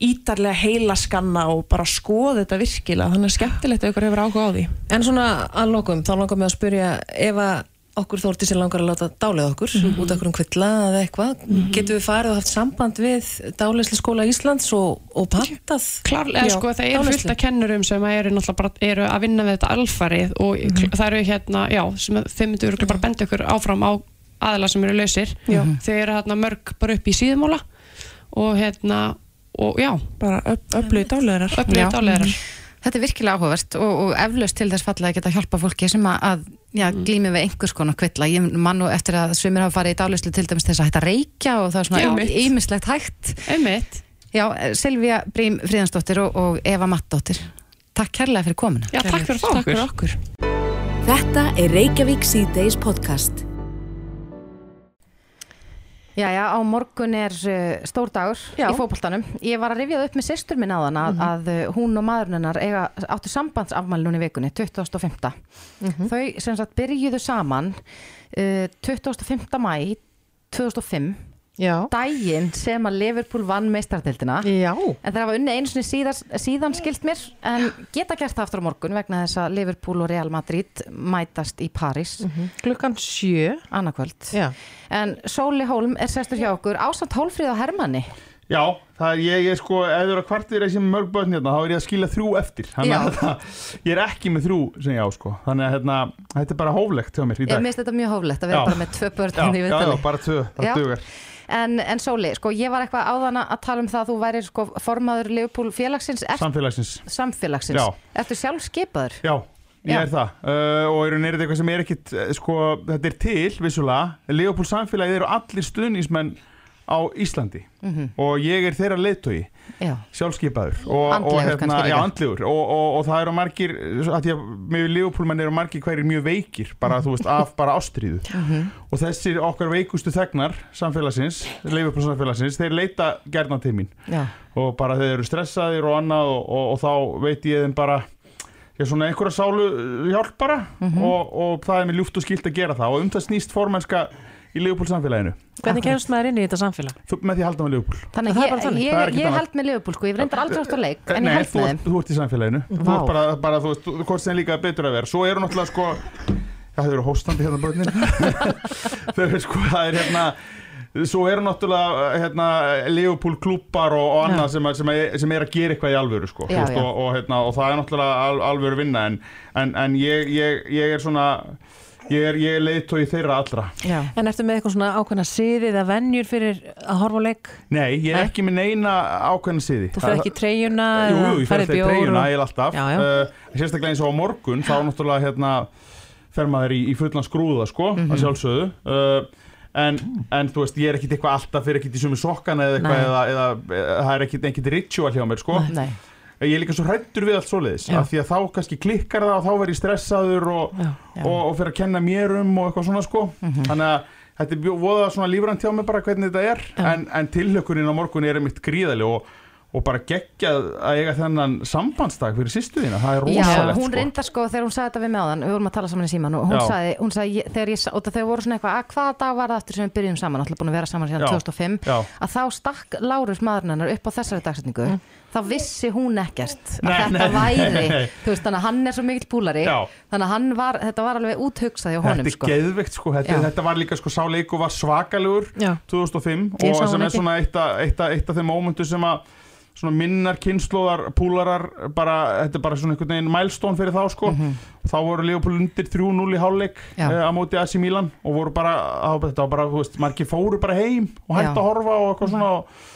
ítarlega heilaskanna og bara skoða þetta virkilega. Þannig að skemmtilegt að ykkur hefur áhuga á því. En svona að lokum, þá langar mig að spyrja ef að okkur þórti sem langar að láta dálið okkur út af okkur um kvilla eða eitthvað. Getum við farið og haft samband við Dálisli skóla Íslands og, og pantað? Klárlega sko, það eru dáleiðslu. fullt af kennurum sem eru náttúrulega bara eru að vinna við þetta alfarið og Mhm. það eru hérna, já, þeim myndu örugglega bara benda ykkur áfram á aðila sem eru lausir. Já. þau eru hérna mörg bara upp í síðumóla og hérna, og já. Bara öflugið öflugið dálegarar Þetta er virkilega áhugavert og, og eflaust til þess falla að geta hjálpa fólki sem að, að já, glými við einhvers konar kvilla. Ég man nú eftir að svimir hafa farið í dálislu til dæmis þess að hætta að reykja og það er svona ýmislegt hægt. einmitt, Já, Silvía Brím Fríðansdóttir og, og Eva Mattdóttir. Takk kærlega fyrir komuna. já, takk fyrir Takk okkur fyrir okkur Þetta er Reykjavík C-Days podcast. Já, já, á morgun er uh, stór dagur Já. í fótboltanum. Ég var að rifja það upp með sýstur minn áðan að, að uh, hún og maðurinn hennar eiga, áttu sambandsafmæli núna í vikunni, 25. Þau sem sagt byrjuðu saman uh, 25. mæ 2005, Já, daginn sem að Liverpool vann meistardildina. já. En þeir hafa unni einu sinni síðan, síðan skilt mér. En geta gert það aftur á morgun vegna þess að Liverpool og Real Madrid mætast í París. Klukkan sjö. Annarkvöld. Já, En Sóli Hólm er sestur hjá okkur ásamt Hólfríð og Hermanni. Já, það er ég, ég sko, ef þú eru að kvartir þessi mörg börn hérna, þá er ég að skilja þrjú eftir Þannig að það, ég er ekki með þrjú sem ég á sko Þannig að hérna, þetta er bara hóflegt hjá mér í Ég dag minnst þetta mjög hóflegt að vera Já. bara með tvö börn já, hérna í já, já, viðtali. bara tvö, Já. það dugar En, en Sóli, sko, ég var eitthvað áðan að tala um það að þú væri sko, formaður Liverpool félagsins, er, Samfélagsins samfélagsins. Já. Ertu sjálf skipaður? Já, ég Já. er það uh, og er þetta eitthvað sem er ekkit uh, sko, þetta er til, vissulega Leopold samfélagið eru allir stuðnismenn á Íslandi. Og ég er þeirra leiðtogi Já. sjálfskeipaður og, Andlegur og, hérna, já, andlegur. Og, og, og það eru margir með Leopoldmenn eru margir hverjir mjög veikir bara þú veist af bara ástríðu. Og þessir okkar veikustu þegnar samfélagsins, Leopold samfélagsins þeir leita gerna til mín. Já. og bara þeir eru stressaðir og annað og, og, og þá veit ég þeim bara ég er svona einhverja sálu hjálp bara og, og það er mér ljúft og skilt að gera það. Og um það snýst formennska í Leopold samfélaginu hvernig kemst maður inn í þetta samfélag? þú, með því að halda með Leopold Þannig Það er ég, bara þannig. ég, Það ég annað. held með Liverpool, sko, ég reyndar aldrei átt á leik, en Nei, ég held þú, með þeim. þú ert í samfélaginu þú Vá. ert bara, bara þú veist, þú- hvort sem líka betur að vera svo eru náttúrulega sko já, þau eru hóstandi hérna börnin þau eru sko, það er hérna svo eru náttúrulega hérna, Leopold klúpar og, og annað sem, sem, sem er að gera eitthvað í alvöru sko, þú Já, veist, já. og, og, hérna, og það er náttúrulega al, alvöru vinna en, en, en ég, ég, ég er svona ég er, ég er leiðtói þeirra allra Já. En ertu með eitthvað svona ákveðna siðið eða venjur fyrir að horfa á leik? Nei, ég er Nei. ekki með neina ákveðna siði Þú fyrir ekki treyjuna Jú, jú, ég í bjór treyjuna, og- ég er alltaf Já, já. Uh, Sérstaklega eins og á morgun, þá náttúrulega hérna fer maður í, í fullan skrúða sko, Mhm. að sjálfsögðu uh, en, en þú veist, ég er ekkit eitthvað alltaf fyrir ekkit í sumi sokkana eða eitthvað Nei. eða, eða, eða það er ekkit, ekkit ritual hjá mér sko Nei. Ég er líka svo hrættur við allt svoleiðis Já. af því að þá kannski klikkar það og þá verð ég stressaður og, Já. og, og fyrir að kenna mér um og eitthvað svona sko Mhm. þannig að þetta er bjó- voða svona lífrænt hjá mig bara hvernig þetta er en, en tilhlökkurinn á morgun er mitt gríðali og, og bara geggjað að eiga þennan sambandsdag fyrir sýstu þína, það er Já, rosalegt hún sko. reyndar sko þegar hún sagði þetta við með áðan við vorum að tala saman í síman og hún Já. sagði, hún sagði þegar ég, þau voru svona eitthvað að hvaða dag var það aftur sem við byrjum saman, alltaf búin að vera saman síðan Já. 2005 Já. að þá stakk Lárus maðurinn hennar upp á þessari dagsetningu þá vissi hún ekkert að Nei, þetta nei, væri, nei, nei. þú veist þannig að hann er svo mikill púlari Já. þannig að hann var, þetta var alveg úthugsað hjá honum Þetta er sko. geðveikt sko, þetta, þetta var líka sko sáleiku var svakalegur Já. 2005 Ég og sem er svona eitt af, eitt, af, eitt af þeim mómentu sem að svona minnar kynnslóðar púlarar bara, þetta er bara svona einhvern veginn milestone fyrir þá sko þá voru Leopold undir 3-0 í hálfleik eh, á móti AC Milan og voru bara, á, þetta var bara, þú veist, margir fóru bara heim og hægt Já. að horfa og eitthvað svona og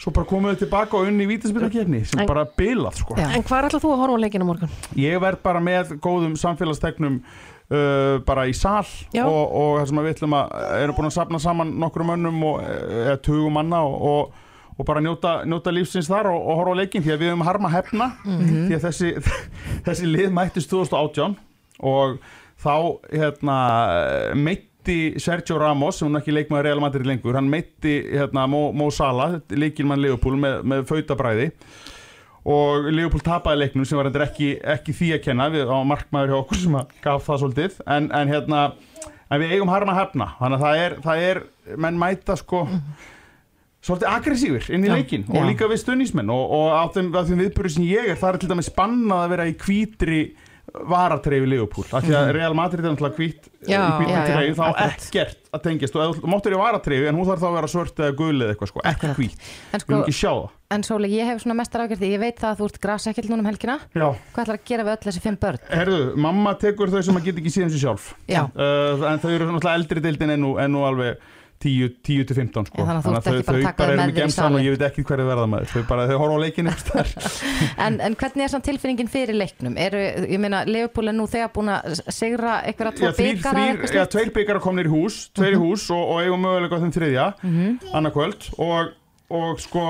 svo bara komuðu tilbaka og unni í vítaspilakefni sem En- bara bilað sko En hvað ætlað þú að horfa á leikinu morgun? Ég verð bara með góðum samfélagstegnum uh, bara í sal Já. og, og það sem við ætlum að erum búin að sapna saman nokkrum önnum og eða tugum manna og, og, og bara njóta, njóta lífsins þar og, horfa á leikin því að við höfum harma hefna Mhm. því að þessi, þessi lið mættist 2018 og þá hérna meitti Sergio Ramos sem hún ekki leikmaður Real Madrid lengur hann meitti hérna Mo, Mo Salah leikilmann Leopold með, með fautabræði og Leopold tapaði leiknum sem var endur ekki, ekki því að kenna við á markmaður hjá okkur sem gaf það svolítið en, en hérna en við eigum harma hefna þannig að það er, það er menn mæta sko svolítið aggressífur inn í Já, leikin já. og líka við stunnismenn og, og á þeim, þeim viðbúri sem ég er það er til dæmis spannað að vera í hvítri varatreifi Leopold af því að Mhm. Real Madrid er náttúrulega hvít já, treyju þá akkurat. ekkert að tengjast og máttur í varatreifi en hún þarf þá að vera svört eða gul eða eitthvað sko, ekki hvít En sko, en Sóli, ég hef svona mestar ágjörði, ég veit það að þú ert grasekkill núna um helgina Já. hvað ætlar að gera við öll þessi fimm börn? Herðu, mamma tekur þau sem að geta ekki síðan sér sjálf Já. uh, En þau eru náttúrulega eldri deildin en nú, en nú alveg 10 10 til 15 sko. Þannig að þau, bara þau taka þau eru með með þér í gemsan og ég veit ekki hverju verða maður Þau bara, þau horfa á leikinu En, en hvernig er svona tilfinningin fyrir leiknum? Eru, ég meina, Leopold er nú þegar búin að sigra einhverja tvo Já, þrír, byggar þrír, já, tveir byggar komnir í hús Tveir í hús og, og eigum mögulega þeim þriðja Mhm. annarkvöld og, og sko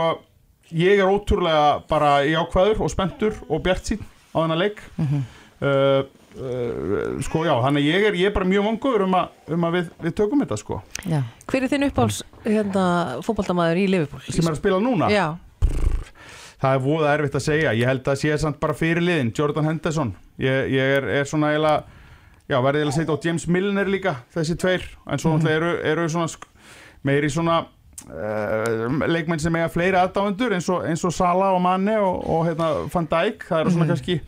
ég er ótrúlega bara jákvæður og spenntur og bjart sín á þennan leik Mhm. uh, uh, sko já, þannig ég er, ég er bara mjög vongur um, að- um að við, við tökum þetta sko. Já. Hver er þinn uppáhalds hérna, fótballtamaður í Liverpool? sem er að spila núna? Já, Það er voða erfitt að segja, ég held að sé samt bara fyrir liðin, Jordan Henderson. Ég, ég er, er svona eiginlega já, verðið að setja á James Milner líka þessi tveir, en svo náttúrulega eru, eru svona meiri svona uh, leikmenn sem eiga fleiri aðdáendur eins og, eins og Sala og Mane og, og hérna, Van Dijk, það eru svona kannski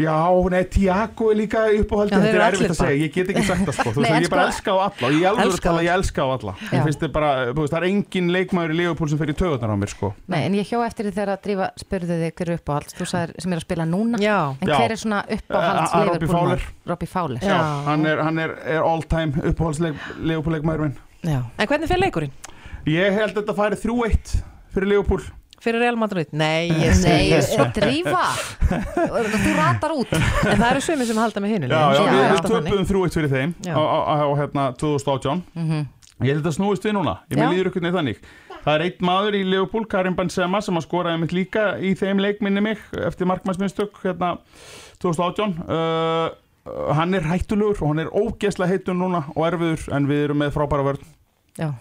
Já, nei, Tiago er líka uppáhaldið, þetta er erfitt að segja, ég get ekki sagt það sko, þú veist, ég bara elska á alla ég alveg Elska tala, ég elska á alla Já. ég finnst þið bara, þú veist, það er engin leikmaður í Leopold sem fer í töðunar á mér sko Nei, en ég hjó eftir því þegar að drífa spurði þig hver er uppáhalds, þú sagðir sem er að spila núna já. en hver er svona uppáhalds Eh, eh, Robbie Liverpool Fowler. Já. hann er, hann er, er all time uppáhaldsleik Leopold leikmaður minn Já. En hvernig fyrir leikurinn? ég held að þetta færi 3-1 fyrir Leopold Fyrir Real Madrid? Nei, ég Nei, segi svo. drífa. Þú ratar út. En það eru sömi sem halda með hinu já, já, Já, við, töpuðum 3-1 fyrir þeim á, á, á, á hérna 2018 Mhm. ég held að snúist við núna, ég með líður ykkur neitt þannig. Það er einn maður í Leopold, Karim Benzema sem að skoraði mitt líka í þeim leikminni mig eftir markmannsminnstök hérna 2018 uh, hann er hættulegur og hann er ógeðslega heitur núna og erfiður en við erum með frábæra vörn. Já.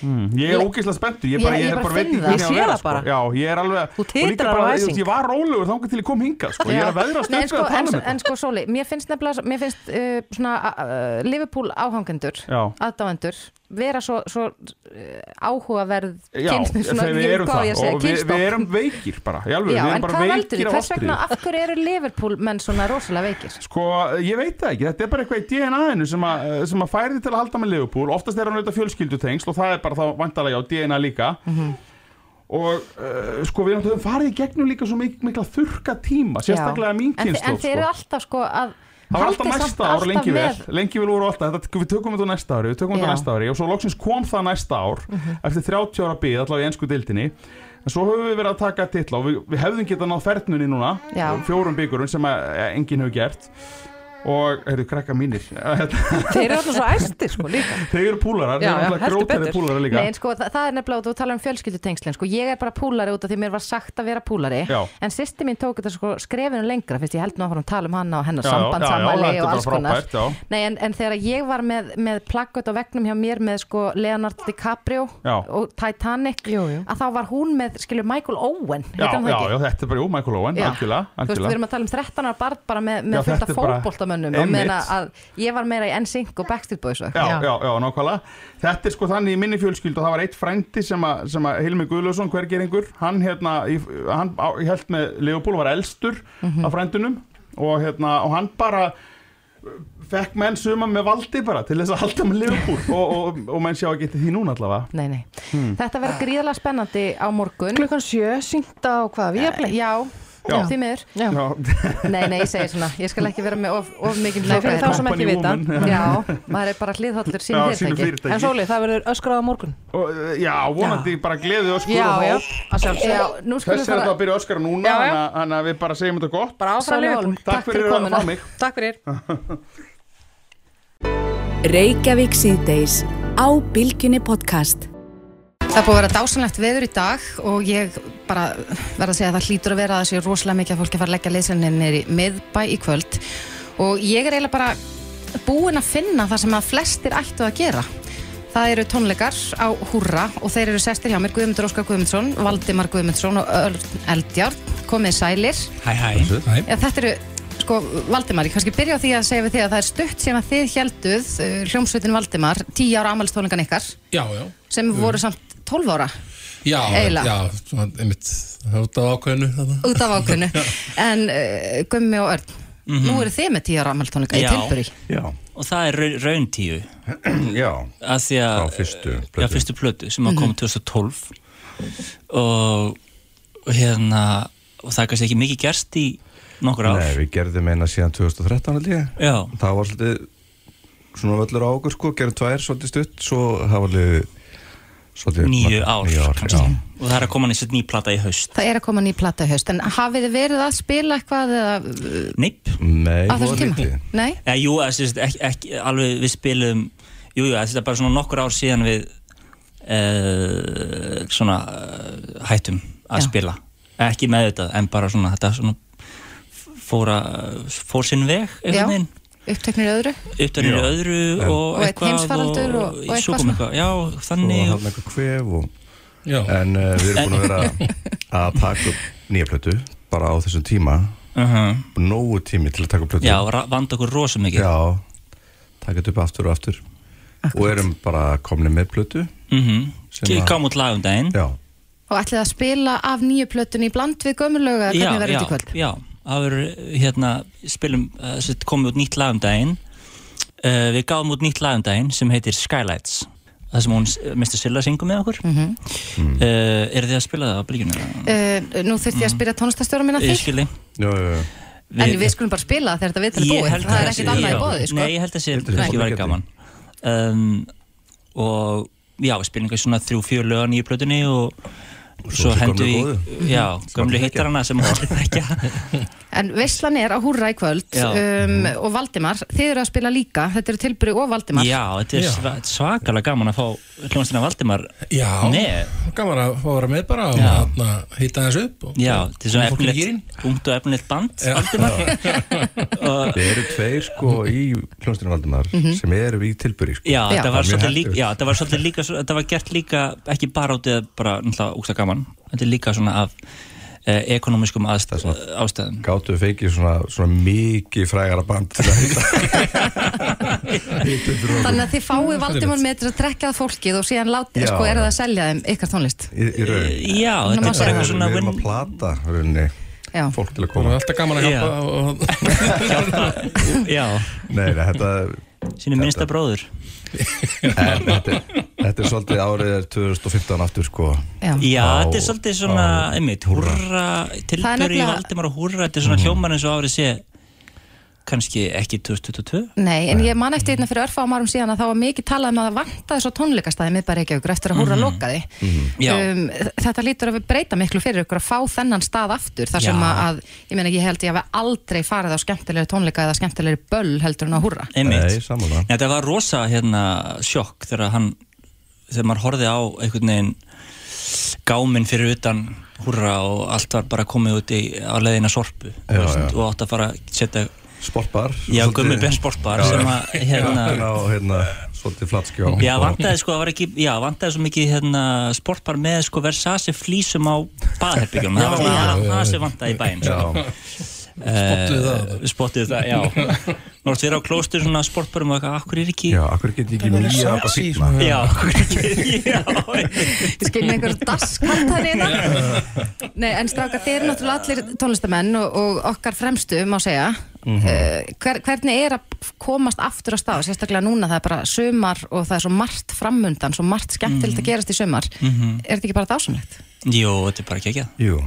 Mm, ég er Ég- ógeðslega spenntur, ég, Ég- ég, ég er bara veit ekki hvernig Ég það sko. bara. Já, ég er alveg og líka bara, ég, ég var rólegur þangað til ég kom hingað sko. ég er að veðra en stöðsvið sko, að tala en, um þetta en sko, Sóli, mér finnst nefnilega mér finnst uh, svona uh, Liverpool áhangendur Já. aðdáendur vera svo, svo uh, áhugaverð Já, kyn- svona, ég- erum hvað á ég segja, og við, erum veikir bara, í alveg, Já, við en erum bara hvað veldur veikir því? á Hvers vegna, af hverju eru Liverpool menn svona rosalega veikir? Sko, ég veit það ekki, þetta er bara eitthvað í DNA-inu sem, að- færi til að halda með Liverpool oftast er hann auðvitað fjölskyldutengsl og það er bara þá vantalega já, DNA líka. Mhm. og uh, sko við náttúrulega farið í gegnum líka svo mik mikla þurka tíma sérstaklega mín en, þi- kynnslóð en þeir eru sko. alltaf sko að Það var alltaf næsta ár lengi vel, lengi vel voru alltaf, þetta, við tökum þetta á næsta ári, við tökum þetta á næsta ári. Og svo loksins kom það næsta ár Mhm. eftir 30 ára bíð, allavega í ennsku dildinni en svo höfum við verið að taka titla og við, við hefðum getað náð ferðnunni núna, Já. fjórum byggurum sem eh, enginn hefur gert og, heyrðu, krakka mínir Þeir eru alltaf svo æstir sko líka Þeir eru púlarar, þeir eru alltaf grótari púlarar líka Nei, sko, það, það er nefnilega, þú talar um fjölskyldutengslin sko, ég er bara púlari út af því mér var sagt að vera púlari Já. en sýsti mín tók þetta sko skrefinu lengra fyrst ég held nú að fara að tala um hana og hennar sambandsamæli og alls konar frábært, já. Nei, en, en þegar ég var með, með plaggat á vegnum hjá mér með sko Leonardo DiCaprio Já. og Titanic Jú, jú. að þá var hún með, skilur, Michael Owen Já, já, ekki? já, þetta er bara, jú, Michael Owen, algjörlega, Þú veist, við algjörlega erum að tala um 13 ára barn bara með, Já, með fullt þetta af er bara- fótboltamönnum og meðan að ég var meira í NSYNC og Backstreet Boys og Já, eitthvað. já, já, nákvæmlega Þetta er sko þannig í minni fjölskyld og það var eitt frændi sem að, sem að Hilmi Guðlöfsson, hvergeringur hann hérna, í, hann held með Leopold var elstur Mhm. af frændunum og hérna, og hann bara fekk menn suma með valdi bara til þess að halda með Leopold og, og, og menn sjá að geti því núna allavega Nei, nei. Hmm. Þetta verður gríðarlega spennandi á morgun. Klukkan sjö, syngt á hvað, við erum Já, Já. Því miður. Já. Já, Nei, nei, ég segi svona, ég skal ekki vera með of, of mikið Nei, fyrir þá sem ekki vita. woman. Já, maður er bara hliðhóllur sínu já, fyrirtæki. En Sóli, það verður öskrað á morgun og, Já, vonandi bara gleði öskur Já, og já, hóp. Já, Þess er þetta að byrja öskara núna Já, já. þannig að- við bara segjum þetta gott Bara áfram. Takk fyrir að fá mig Takk fyrir Reykjavík síðdeis á Bylgjunni podcast. Það búið að vera dásanlegt veður í dag og ég bara verða að segja að það hlýtur að vera að það sé rosalega mikið að fólki að fara að leggja leysinni í miðbæ í kvöld og ég er eiginlega bara búin að finna það sem að flestir ættu að gera. Það eru tónleikar á Húrra og þeir eru sestir hjá mér Guðmundur Óskar Guðmundsson, Valdimar Guðmundsson og Örn Eldjárn, komið sælir. Hæ, hæ. Já, þetta eru, sko, Valdimar, ég kannski byrja á því að segja við þig að það er stutt sem að þið helduð, uh, hljómsveitin Valdimar, 10 ára amalstónlingan ykkar, Já, já. sem voru samt 12 ára? Já, Eiginlega. já, svona, einmitt, það út af ákveðinu út af ákveðinu. En uh, Gummi og Örn, nú eru þið með 10 ára amalstónlinga í Já. tilburi. Já, og það er raun, rauntíu já, að því að Frá fyrstu já, plötu. fyrstu plötu sem að kom 2012 og, og hérna og það er kannski ekki mikið gerst í nokkur ár. Nei, við gerðum eina síðan 2013 held ég. Já, Það var svolítið svona völlur á okkur sko, gerðum tvær svolítið stutt svo hafa alveg svolítið nýju ár, Níu ár, og það er að koma nýtt ný plata í haust. Það er að koma ný plata í haust, en hafið þið verið að spila eitthvað eða, uh, Neip, Nei, ja, jú, þessi, ekki, ekki, alveg við spilum jú, jú, þetta er bara svona nokkur ár síðan við uh, svona uh, hættum að Já. spila. Ekki með þetta, en bara svona þetta svona fóra, fór sinn veg einhvern veginn Uppteknir öðru? uppdænir Já. öðru Já. og, Og einn eitthvað heimsfaraldur og- og í eitthvað svo svona. eitthvað, já, og þannig hafði eitthvað kvef og, Já, en uh, við erum búin að vera að taka upp nýja plötu bara á þessum tíma uh -huh. nógu tími til að taka upp plötu já, vanda okkur rosa mikið Já, taka þetta upp aftur og aftur og erum bara komni með plötu mm -hmm. að- gáum út lag um daginn Já, Og ætlið að spila af nýju plötun í bland við gömulöga, já, hvernig verður já, þetta í kvöld? já, það verður hérna, spilum, uh, sem komið út nýtt lag um daginn uh, við gáum út nýtt lag um daginn sem heitir Skylights það sem hún, Mr. Silla syngur með okkur mm Mhm. -hmm. uh, eru þið að spila það á blíkinu? Uh, nú þurfti ég að spyrja tónlistastjóra minna ég því, skilji já, já, já. en við skulum bara spila þegar þetta viðtal er Ég búið, það er sé- annað í bóði, sko. Nei, ég held að sé Ég held að sé væri svona gaman um, og já, við spilum eitthvað svona þrjú, fjör lögan í plötunni og svo þessi hendur við já, gömlu hittarana sem allir þekkja En veistlan er að húrra í kvöld um, og Valdimar, þið eru að spila líka, þetta eru tilbúri og Valdimar. já, þetta er Já. sva- svakalega gaman að fá hljómsdina Valdimar já, með gaman að fá að vera með bara og Já. hérna, hitta þessu upp og já, þetta er svona efnilegt ungt og efnilegt band Já. Valdimar og Við erum tveir sko í hljónstinu Valdimar sem eru í tilbyrri sko. Já, Já. þetta var Það svolítið líka, var svolítið líka, svo- þetta var gert líka, ekki bara út eða bara náttúrulega úksta gaman, þetta er líka svona af eh, ekonomiskum aðstæð, ástæðum. Gáttu við fengið svona, svona mikið frægara band til að okkur Þannig að þið fáið Valdimar með til að drekka að fólkið og síðan látið, Já. sko, er það að selja þeim ykkar tónlist. í, í raun Já, Nú þetta er bara eitthvað Við svona erum win, að plata rauninni, Já. fólk til að það koma er alltaf gaman að Já. hjálpa og, og, já, Nei, þetta sínu minnsta bróður. þetta, er- þetta er svolítið árið er 2015 aftur sko Já. Já, Á- þetta er svolítið svona, einmitt, húrra, tilbyrði í Valdimar og húrra, þetta er svona hljómar eins og árið sé kannski ekki 2022 Nei, en ég man eftir hérna fyrir örfáum árum síðan að þá var mikið talað um að það vantaði svo tónleikastæði miðbæri Reykjavíkur eftir að húra Mhm. lokaði Já. um, þetta lítur að breyta miklu fyrir ykkur að fá þennan stað aftur þar sem Já. að, ég meina ég held ég hafi aldrei farið á skemmtilegri tónleika eða skemmtilegri böll heldur en að húra Einmitt. Nei, sammála. Nei, þetta var rosa hérna sjokk þegar hann þegar maður horfði á einhvern veginn gáminn fyrir utan húrra og allt var bara komið út í á leiðina sorpu Já, veist, já. og átt að fara að setja Sportbar Já, gummi Ben sportbar sem að hérna, hérna, Svolítið flatskjá Já, vantaði sko, það var ekki, já, vantaði svo mikið hérna, sportbar með sko Versace flísum á baðherbyggjum það var Já, já, já. það sem vantaði í bæinn sko. Spottuðu það? Eh, Spottuðu það, já. Nú ertu verið á klóstur svona sportbarum og eitthvað, akkur er ekki Já, akkur get ekki nýja að fýtna Já, akkur er ekki, já. Ég skil með einhver dasskart hann hérna Nei, en stráka, þeir eru náttúrulega allir tónlistamenn og, og okkar fremstu, má segja. Mhm. uh, hver, Hvernig er að komast aftur á stað, sérstaklega núna það er bara sumar og það er svo margt framundan svo margt skemmtilegt að gerast í sumar. Mhm. Er þetta ekki bara dásamlegt? Jú, þetta er bara ekki ekki Jú.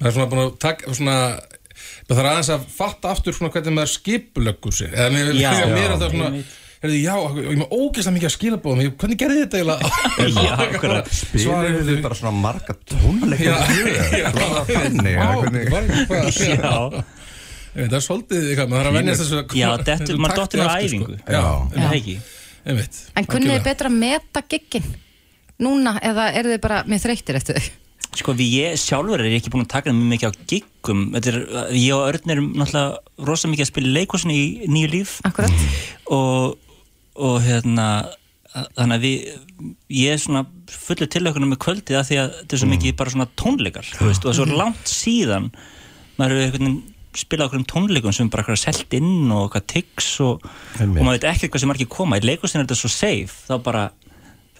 Það er svona búin að taka svona Það þarf aðeins að fatta aftur svona hvernig maður skipulöggur sig Eða mér, Já. mér, mér er það Já. svona Herði, já, og ég með ógeðslega mikið að skilabóðum ég- Hvernig gerði þetta eiginlega? Spilir þið bara svona marga tónleika Já, Það er svolítið eitthvað, maður þarf að venjast þessu Já, dettur- maður takti dottir á æfingu. sko. Er En kunnið þið betra að meta giggin núna eða eru þið bara með þreyttir eftir þau? Sko, við ég sjálfur er ekki búin að taka mjög mikið á giggum Þetta er, ég og Örn erum náttúrulega rosa mikið að spila leikosinu í nýju líf. Akkurat. Og, og hérna þannig að við ég er svona fullu tilökunum með kvöldið að því að þetta er svo mikið bara svona tónleikar þú veist, og það er svo langt síðan maður hefur spilað okkur um tónleikum sem bara eitthvað selt inn og eitthvað tics og, og maður veit ekki hvað sem margir koma. Í leikustinu er þetta svo safe. Þá bara,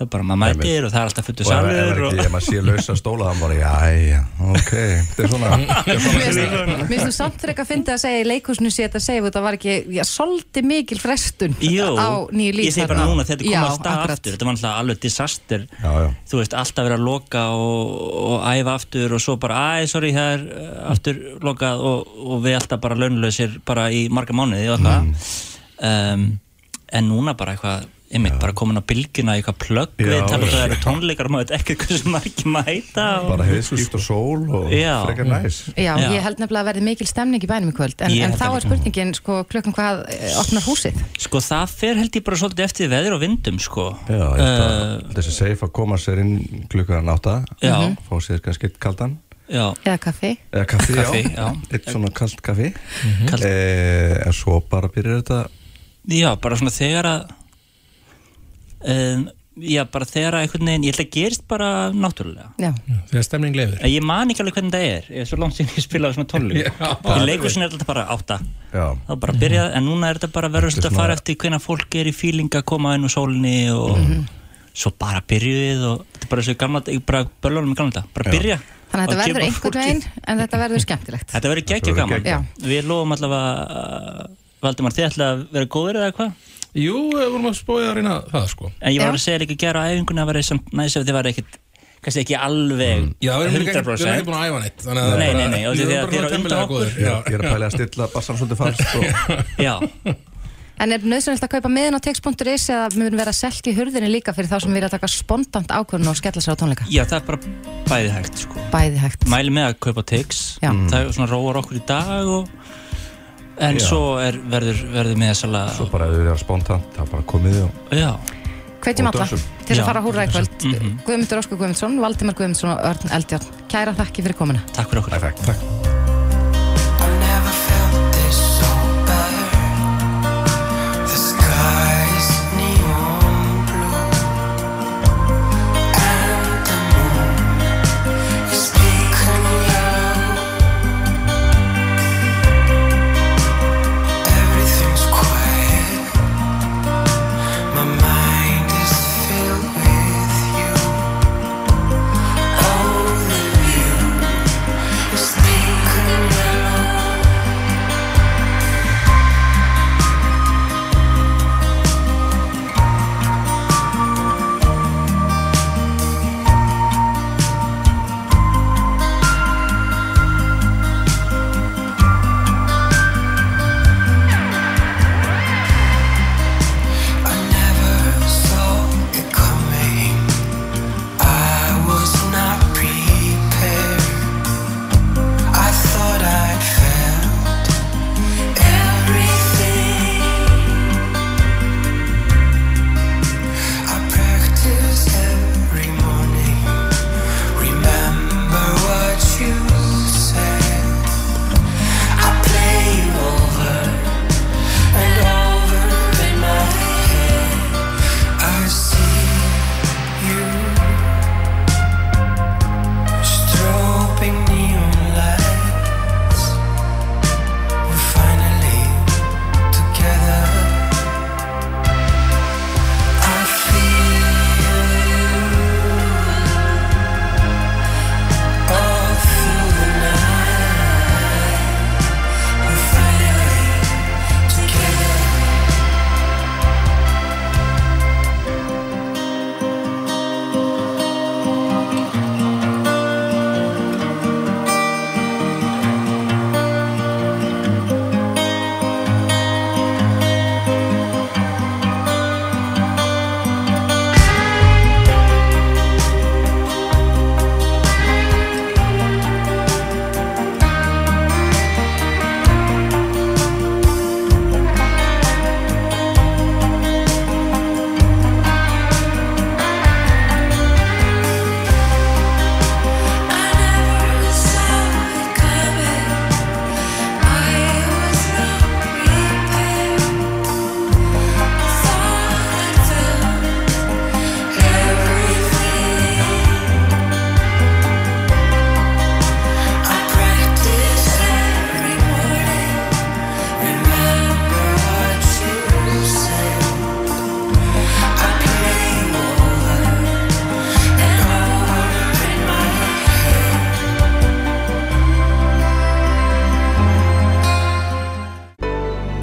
þá bara maður mætir og það er alltaf fullu Og salur er og, ekki, ef maður sé lausa stóla hann bara, já, já, ok Þetta er svona er Mér finnst þú samt ekki að finna að segja í leikhúsinu sé þetta segja þetta var ekki, já, soldi mikil frestun Jú, á nýju líf ég segi bara þarna. núna þegar þetta stað akkurat. aftur þetta var alltaf alveg disaster. Já, já. Þú veist, alltaf verið að loka og, og æfa aftur og svo bara, æ, sorry, það er uh, aftur lokað. Og, og við alltaf bara launlausir bara í marga mánuði og eitthvað. Um, en núna bara eitthvað einmitt bara komin á bylgjuna í eitthvað plögg Já, við tala um já. það eru tónleikar og maður veit ekki hversu margir mæta og... Bara heiðskipt og sól og Já. frekar næs Já, Já. ég held nefnilega að verði mikil stemning í bænum í kvöld en, en þá er spurningin, sko, klukkan hvað eh, opnar húsið? sko það fer held ég bara svolítið eftir veður og vindum sko Já, ég held að uh, þessi safe að koma sér inn klukkan átta Já. Fá sér kannski eitt kaldan já, Eða kaffi? Eða kaffi, Kaffi, já, já. Eitt svona kalt kaffi Kalt. eh, En svo bara byrjar þetta já, bara svona þegar að um, já, bara þegar að einhvern veginn, ég held að gerist bara náttúrulega. Já, Þegar stemning lefur Ég man ekki alveg hvernig það er, ég er svo langt síðan ég spilaði svona tónleik Í leikursin er þetta bara átta. Já, þá bara byrjað, en núna er þetta bara verður svolítið að svona- fara eftir hvernig fólk er í fíling að koma inn úr sólinni og svo bara byrjuðið og þetta er bara þessu gamla, bara böllunum í gamla dag, bara byrja. Þannig að þetta verður einhvern veginn en þetta verður skemmtilegt. Þetta verður geggja gaman. Við lofum allavega uh, Valdimar, þið ætla að vera góðir eða eitthvað Jú, við vorum að spója að reyna það sko En ég var Já. að segja líka að gera á æfinguna að vera samt næs ef þið var ekkit kannski ekki alveg Já, við erum ekki, við erum 100% ekki búin að æfa neitt Þannig að Nei, nei, nei, og við því erum að þið eru undan okkur. ég, Já. er- ég er að pæla að stilla bassan svolítið falskt og Já, En er nöðsynlegt að kaupa miðin á text.is eða mun vera selt í hurðinni líka fyrir þá sem vilja taka spontant ákvörðun og skella sér á tónleika? já, það er bara bæði hægt sko. Bæði hægt. Mæli með að kaupa Já. Það er svona róar okkur í dag og... En Já. svo er, verður, verður með þessala svo bara ef þið eru spontant það er bara komið og Já, Hvetjum alla til að fara að húra í kvöld. Mhm. Guðmundur Óskar Guðmundsson, Valdimar Guðmundsson og Örn Eldjárn. Kæra þakki fyrir komuna. takk fyrir okkur Perfekt, takk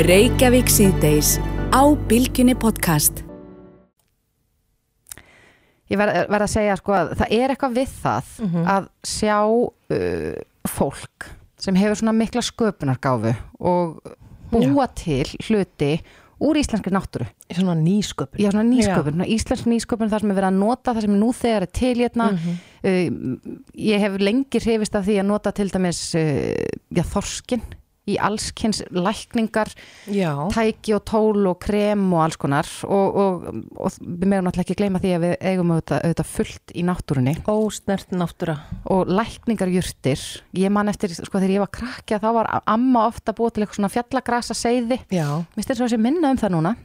Reykjavík síðdeis á Bilginni podcast. Ég verð verð að segja sko að það er eitthvað við það að sjá uh, fólk sem hefur svona mikla sköpunargáfu og búa til hluti úr íslenskri náttúru. Svona nýsköpun. Já, svona nýsköpun, svona íslensk nýsköpun þar sem er verið að nota það sem nú þegar er til hérna. uh, ég hef lengi hrifist af því að nota til dæmis uh, já, þorskin í allskins lækningar Já. tæki og tól og krem og alls konar. Og, og, og við meðum náttúrulega ekki gleyma því að við eigum auðvitað, auðvitað fullt í náttúrunni. Ósnert náttúra. Og lækningarjurtir ég man eftir, sko þegar ég var krakkja þá var amma ofta búið til eitthvað svona fjallagrasa seiði, Já. minnst þess að sé minna um það núna.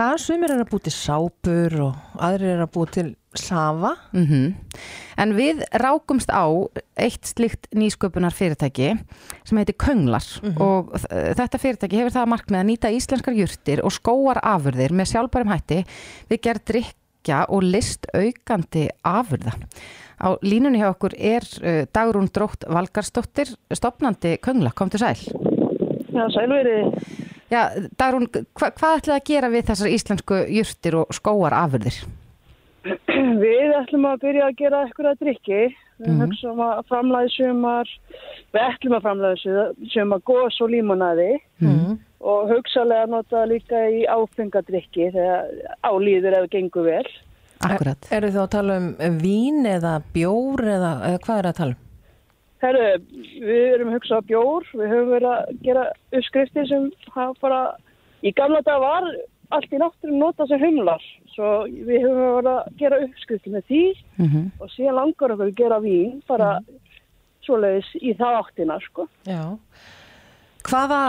Að sumir er að búið til sápur og aðrir er að búið til safa mm En við rákumst á eitt slíkt nýsköpunar fyrirtæki sem heitir Könglar og þ- þetta fyrirtæki hefur það að markmið að nýta íslenskar jurtir og skóar afurðir með sjálfbærum hætti við gerð drikja og list aukandi afurða. Á línunni hjá okkur er uh, Dagrún Drótt Valgarsdóttir, stopnandi Köngla, komdu sæl. Já, sælveri. Já, Dagrún, hva, hvað ætlaði að gera við þessar íslensku jurtir og skóar afurðir? Við ætlum að byrja að gera eitthvað að drikki. Við Mhm. hugsaum að framlæði sumar, við ætlum að framlæði sumar gós og límonaði Mhm. og hugsalega nota líka í áfengadrykki þegar álýður ef það gengur vel. Akkurat. Eru þið þá að tala um vín eða bjór eða, eða hvað er að tala um? Herru, við erum að hugsa á bjór, við höfum verið að gera uppskriftir sem hafa bara, í gamla dag var allt í náttúrun nota sem humlar, svo við höfum verið að gera uppskriftir með því Mhm. og síðan langar okkur að gera vín bara svoleiðis í það áttina sko. Já. Hvaða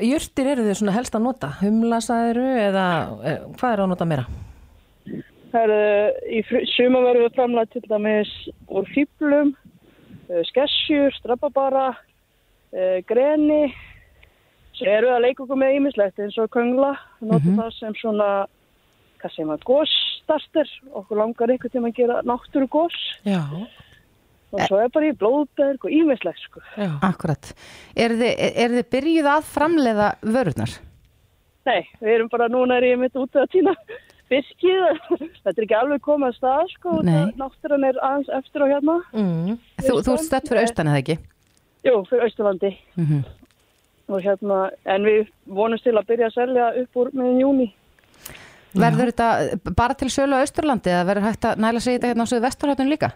jurtir eru þið svona helst að nota? Humlasaðiru eða eh, hvað er að nota meira? Það eru í sumar verðum við framlega til dæmis úr fýblum, skessjur, strafabara, uh, greni, svo erum við að leika okkur með ímislegt eins og köngla, við notum það sem svona, hvað segir maður, gósstarter, okkur langar ykkur til að gera náttúru góss Já. og svo er bara í blóðberg og ímislegt sko. Já. Akkurat. Er þið, er þið byrjuð að framleiða vörurnar? Nei, við erum bara, núna er ég mitt út að týna fiskið, þetta er ekki alveg komið að stað sko, náttúran er aðeins eftir á hérna. Mm. Þú, þú ert stött fyrir austan eða ekki? Jú, fyrir Austurlandi Mm og hérna, en við vonumst til að byrja að selja upp úr meðan júni. Verður þetta bara til sölu á Austurlandi eða verður hægt að næla sig þetta hérna á söðu vesturhættun líka?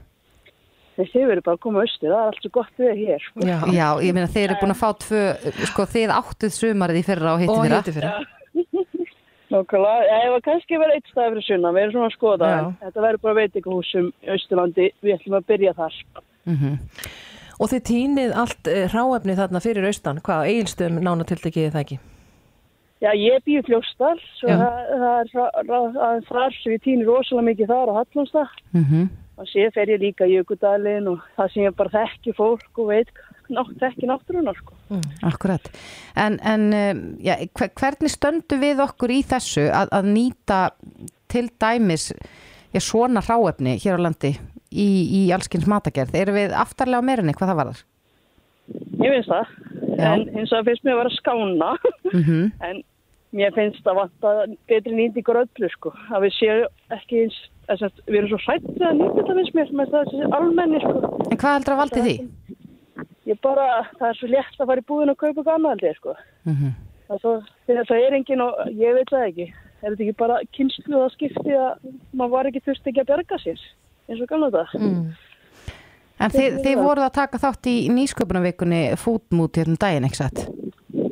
Þessi verður bara að koma austur, það er allt svo gott við hér. sko. Já. ég meina þeir eru búin að fá tvö, sko þið áttuð sumarið í fyrra og hitti Og fyrra. Nákvæmlega, ég var kannski verið eitt stað fyrir sunna, við erum svona að skoða, Já. þetta verður bara veitingahúsum í Austurlandi, við ætlum að byrja þar. Mhm. Og þið týnið allt eh, hráefni þarna fyrir austan. Hvað, eigilstöðum nánatiltekið það ekki? Já, ég býð fljóstar, svo Já. það, það er þar, svo ég týnir rosalega mikið þar á Hallonstað. Mhm. Og sér fer ég líka í Jökudalinn og það sem ég bara þekki fólk og veit, þekki náttúrunar, sko. Akkurat. En, en um, hver- hvernig stöndu við okkur í þessu að, að nýta til dæmis já, svona ráefni hér á landi í, í allskins matagerð? Erum við aftarlega á meirinni hvað það varðar? Ég finnst það, Já. en hins vegar finnst mér að vera skána, Mhm. en mér finnst að vanta betri nýtingur öllu, sko. Að við séum ekki eins, að við erum svo hrættið að nýta þetta finnst mér með þessi almenni, sko. En hvað heldur að valdi því? Ég bara, það er svo létt að fara í búðin og kaupa gamla held ég, sko. Mhm. Það, er svo, þegar það er engin og ég veit það ekki. Er þetta ekki bara kynslu að skipti að maður var ekki þurft ekki að berga sér, eins og gamla þetta? Mm. En þið, þið voruð að taka þátt í nýsköpunarvikunni fútmút hérna um daginn, ekki satt?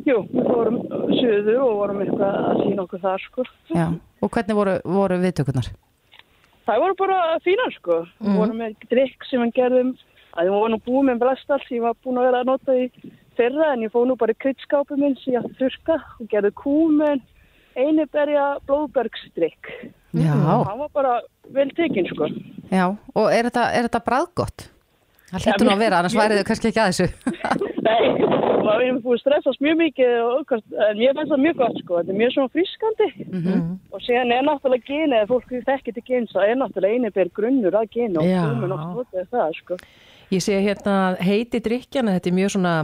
Jú, við fórum suður og vorum eitthvað að sína okkur þar, sko. Já. Og hvernig voru, voru viðtökurnar? Það voru bara fínar sko. Við Mhm. vorum með drikk sem við gerðum, að við vorum búið með blastall sem ég var búin að vera að nota í fyrra en ég fóð nú bara í kryddskápum minn sem ég átti að þurka og gerði kúmen, einiberja blóðbergsdrikk. Já. Það var bara vel tekinn sko. Já. Og er þetta, er þetta bræðgott? Það hlýttur nú að vera, annars værið þau kannski ekki að þessu. Nei, maður erum búið að stressast mjög mikið og en ég finnst það mjög gott sko. Þetta er mjög svona frískandi. Og síðan er náttúrulega geni, eða fólk þekkir til gens, það er náttúrulega einiber grunnur að geni og kúmen og notaði það sko. Ég sé hérna heiti drikkjana, þetta er mjög svona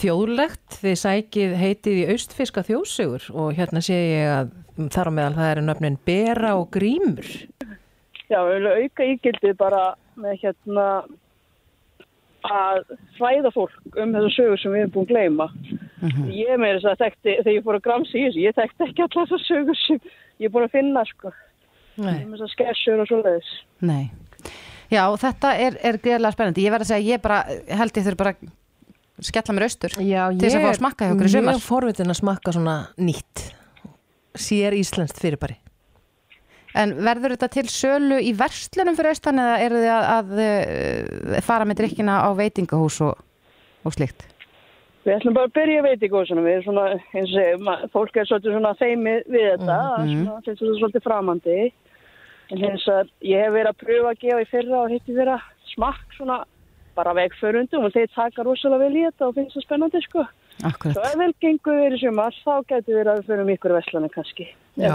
þjóðlegt. Þið sækið heitið í austfiska þjóðsugur og hérna sé ég að þar á meðal það eru nöfnin Bera og Grímur. Já, við viljum auka ígildið bara með hérna að fræða fólk um þessar sögur sem við erum búin að gleyma. Ég með þess að þekkti, þegar ég fór að gramsa í þessu, ég þekkti ekki allar þessar sögur sem ég er búin að finna, sko. Nei. Með þessar skessur og svoleiðis. Nei. Já, þetta er, er greiðlega spennandi. Ég verð að segja, ég bara held ég þurfi bara að skella mér austur Já, til þess að fá að smakka hjá okkur í sumar. Ég er forvitin að smakka svona nýtt sér íslenskt fyrirbæri En verður þetta til sölu í verslunum fyrir austan eða eru þið að, að, að fara með drikkina á veitingahús og, og slíkt? Við ætlum bara að byrja að veit í góðsuna, við erum svona, eins og segja, ma- fólk er svolítið svona þeimi við þetta, Mhm. svona, finnst þetta svolítið framandi. En hins að ég hef verið að pröfa að gefa í fyrra og hitti fyrra smakk svona bara vegförundum og þeir taka rosalega vel í þetta og finnst það spennandi, sko. Akkurat. Svo ef vel gengur við í sumar, þá getur við að við förum ykkur veslana kannski. Já.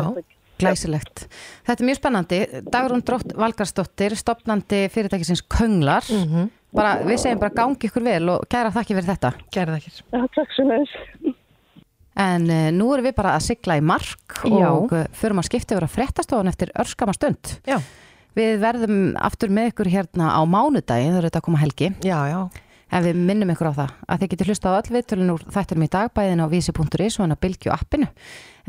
Glæsilegt. Þetta er mjög spennandi. Dagrún Drótt Valgarsdóttir, stopnandi fyrirtækisins Könglar. bara, við segjum bara gangi ykkur vel og gæra þakki fyrir þetta. Gæra þakkir. Já, takk svo neins. En uh, nú erum við bara að sigla í mark Já. og uh, förum að skipta yfir að fréttastofan eftir örskama stund. Já. Við verðum aftur með ykkur hérna á mánudaginn, það eru þetta að koma helgi. Já, já. En við minnum ykkur á það að þið getur hlusta á öll viðtölun úr þættinum í dag bæðin á vísi.is og hann að bylgju appinu.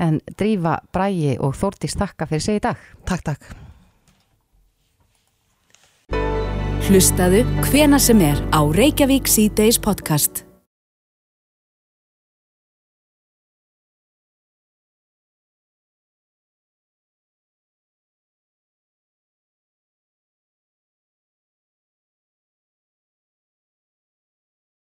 En drífa Bræi og Þórdís takka fyrir sig í dag. Takk, takk. Hlustaðu hvena sem er á Reykjavík C-Days podcast.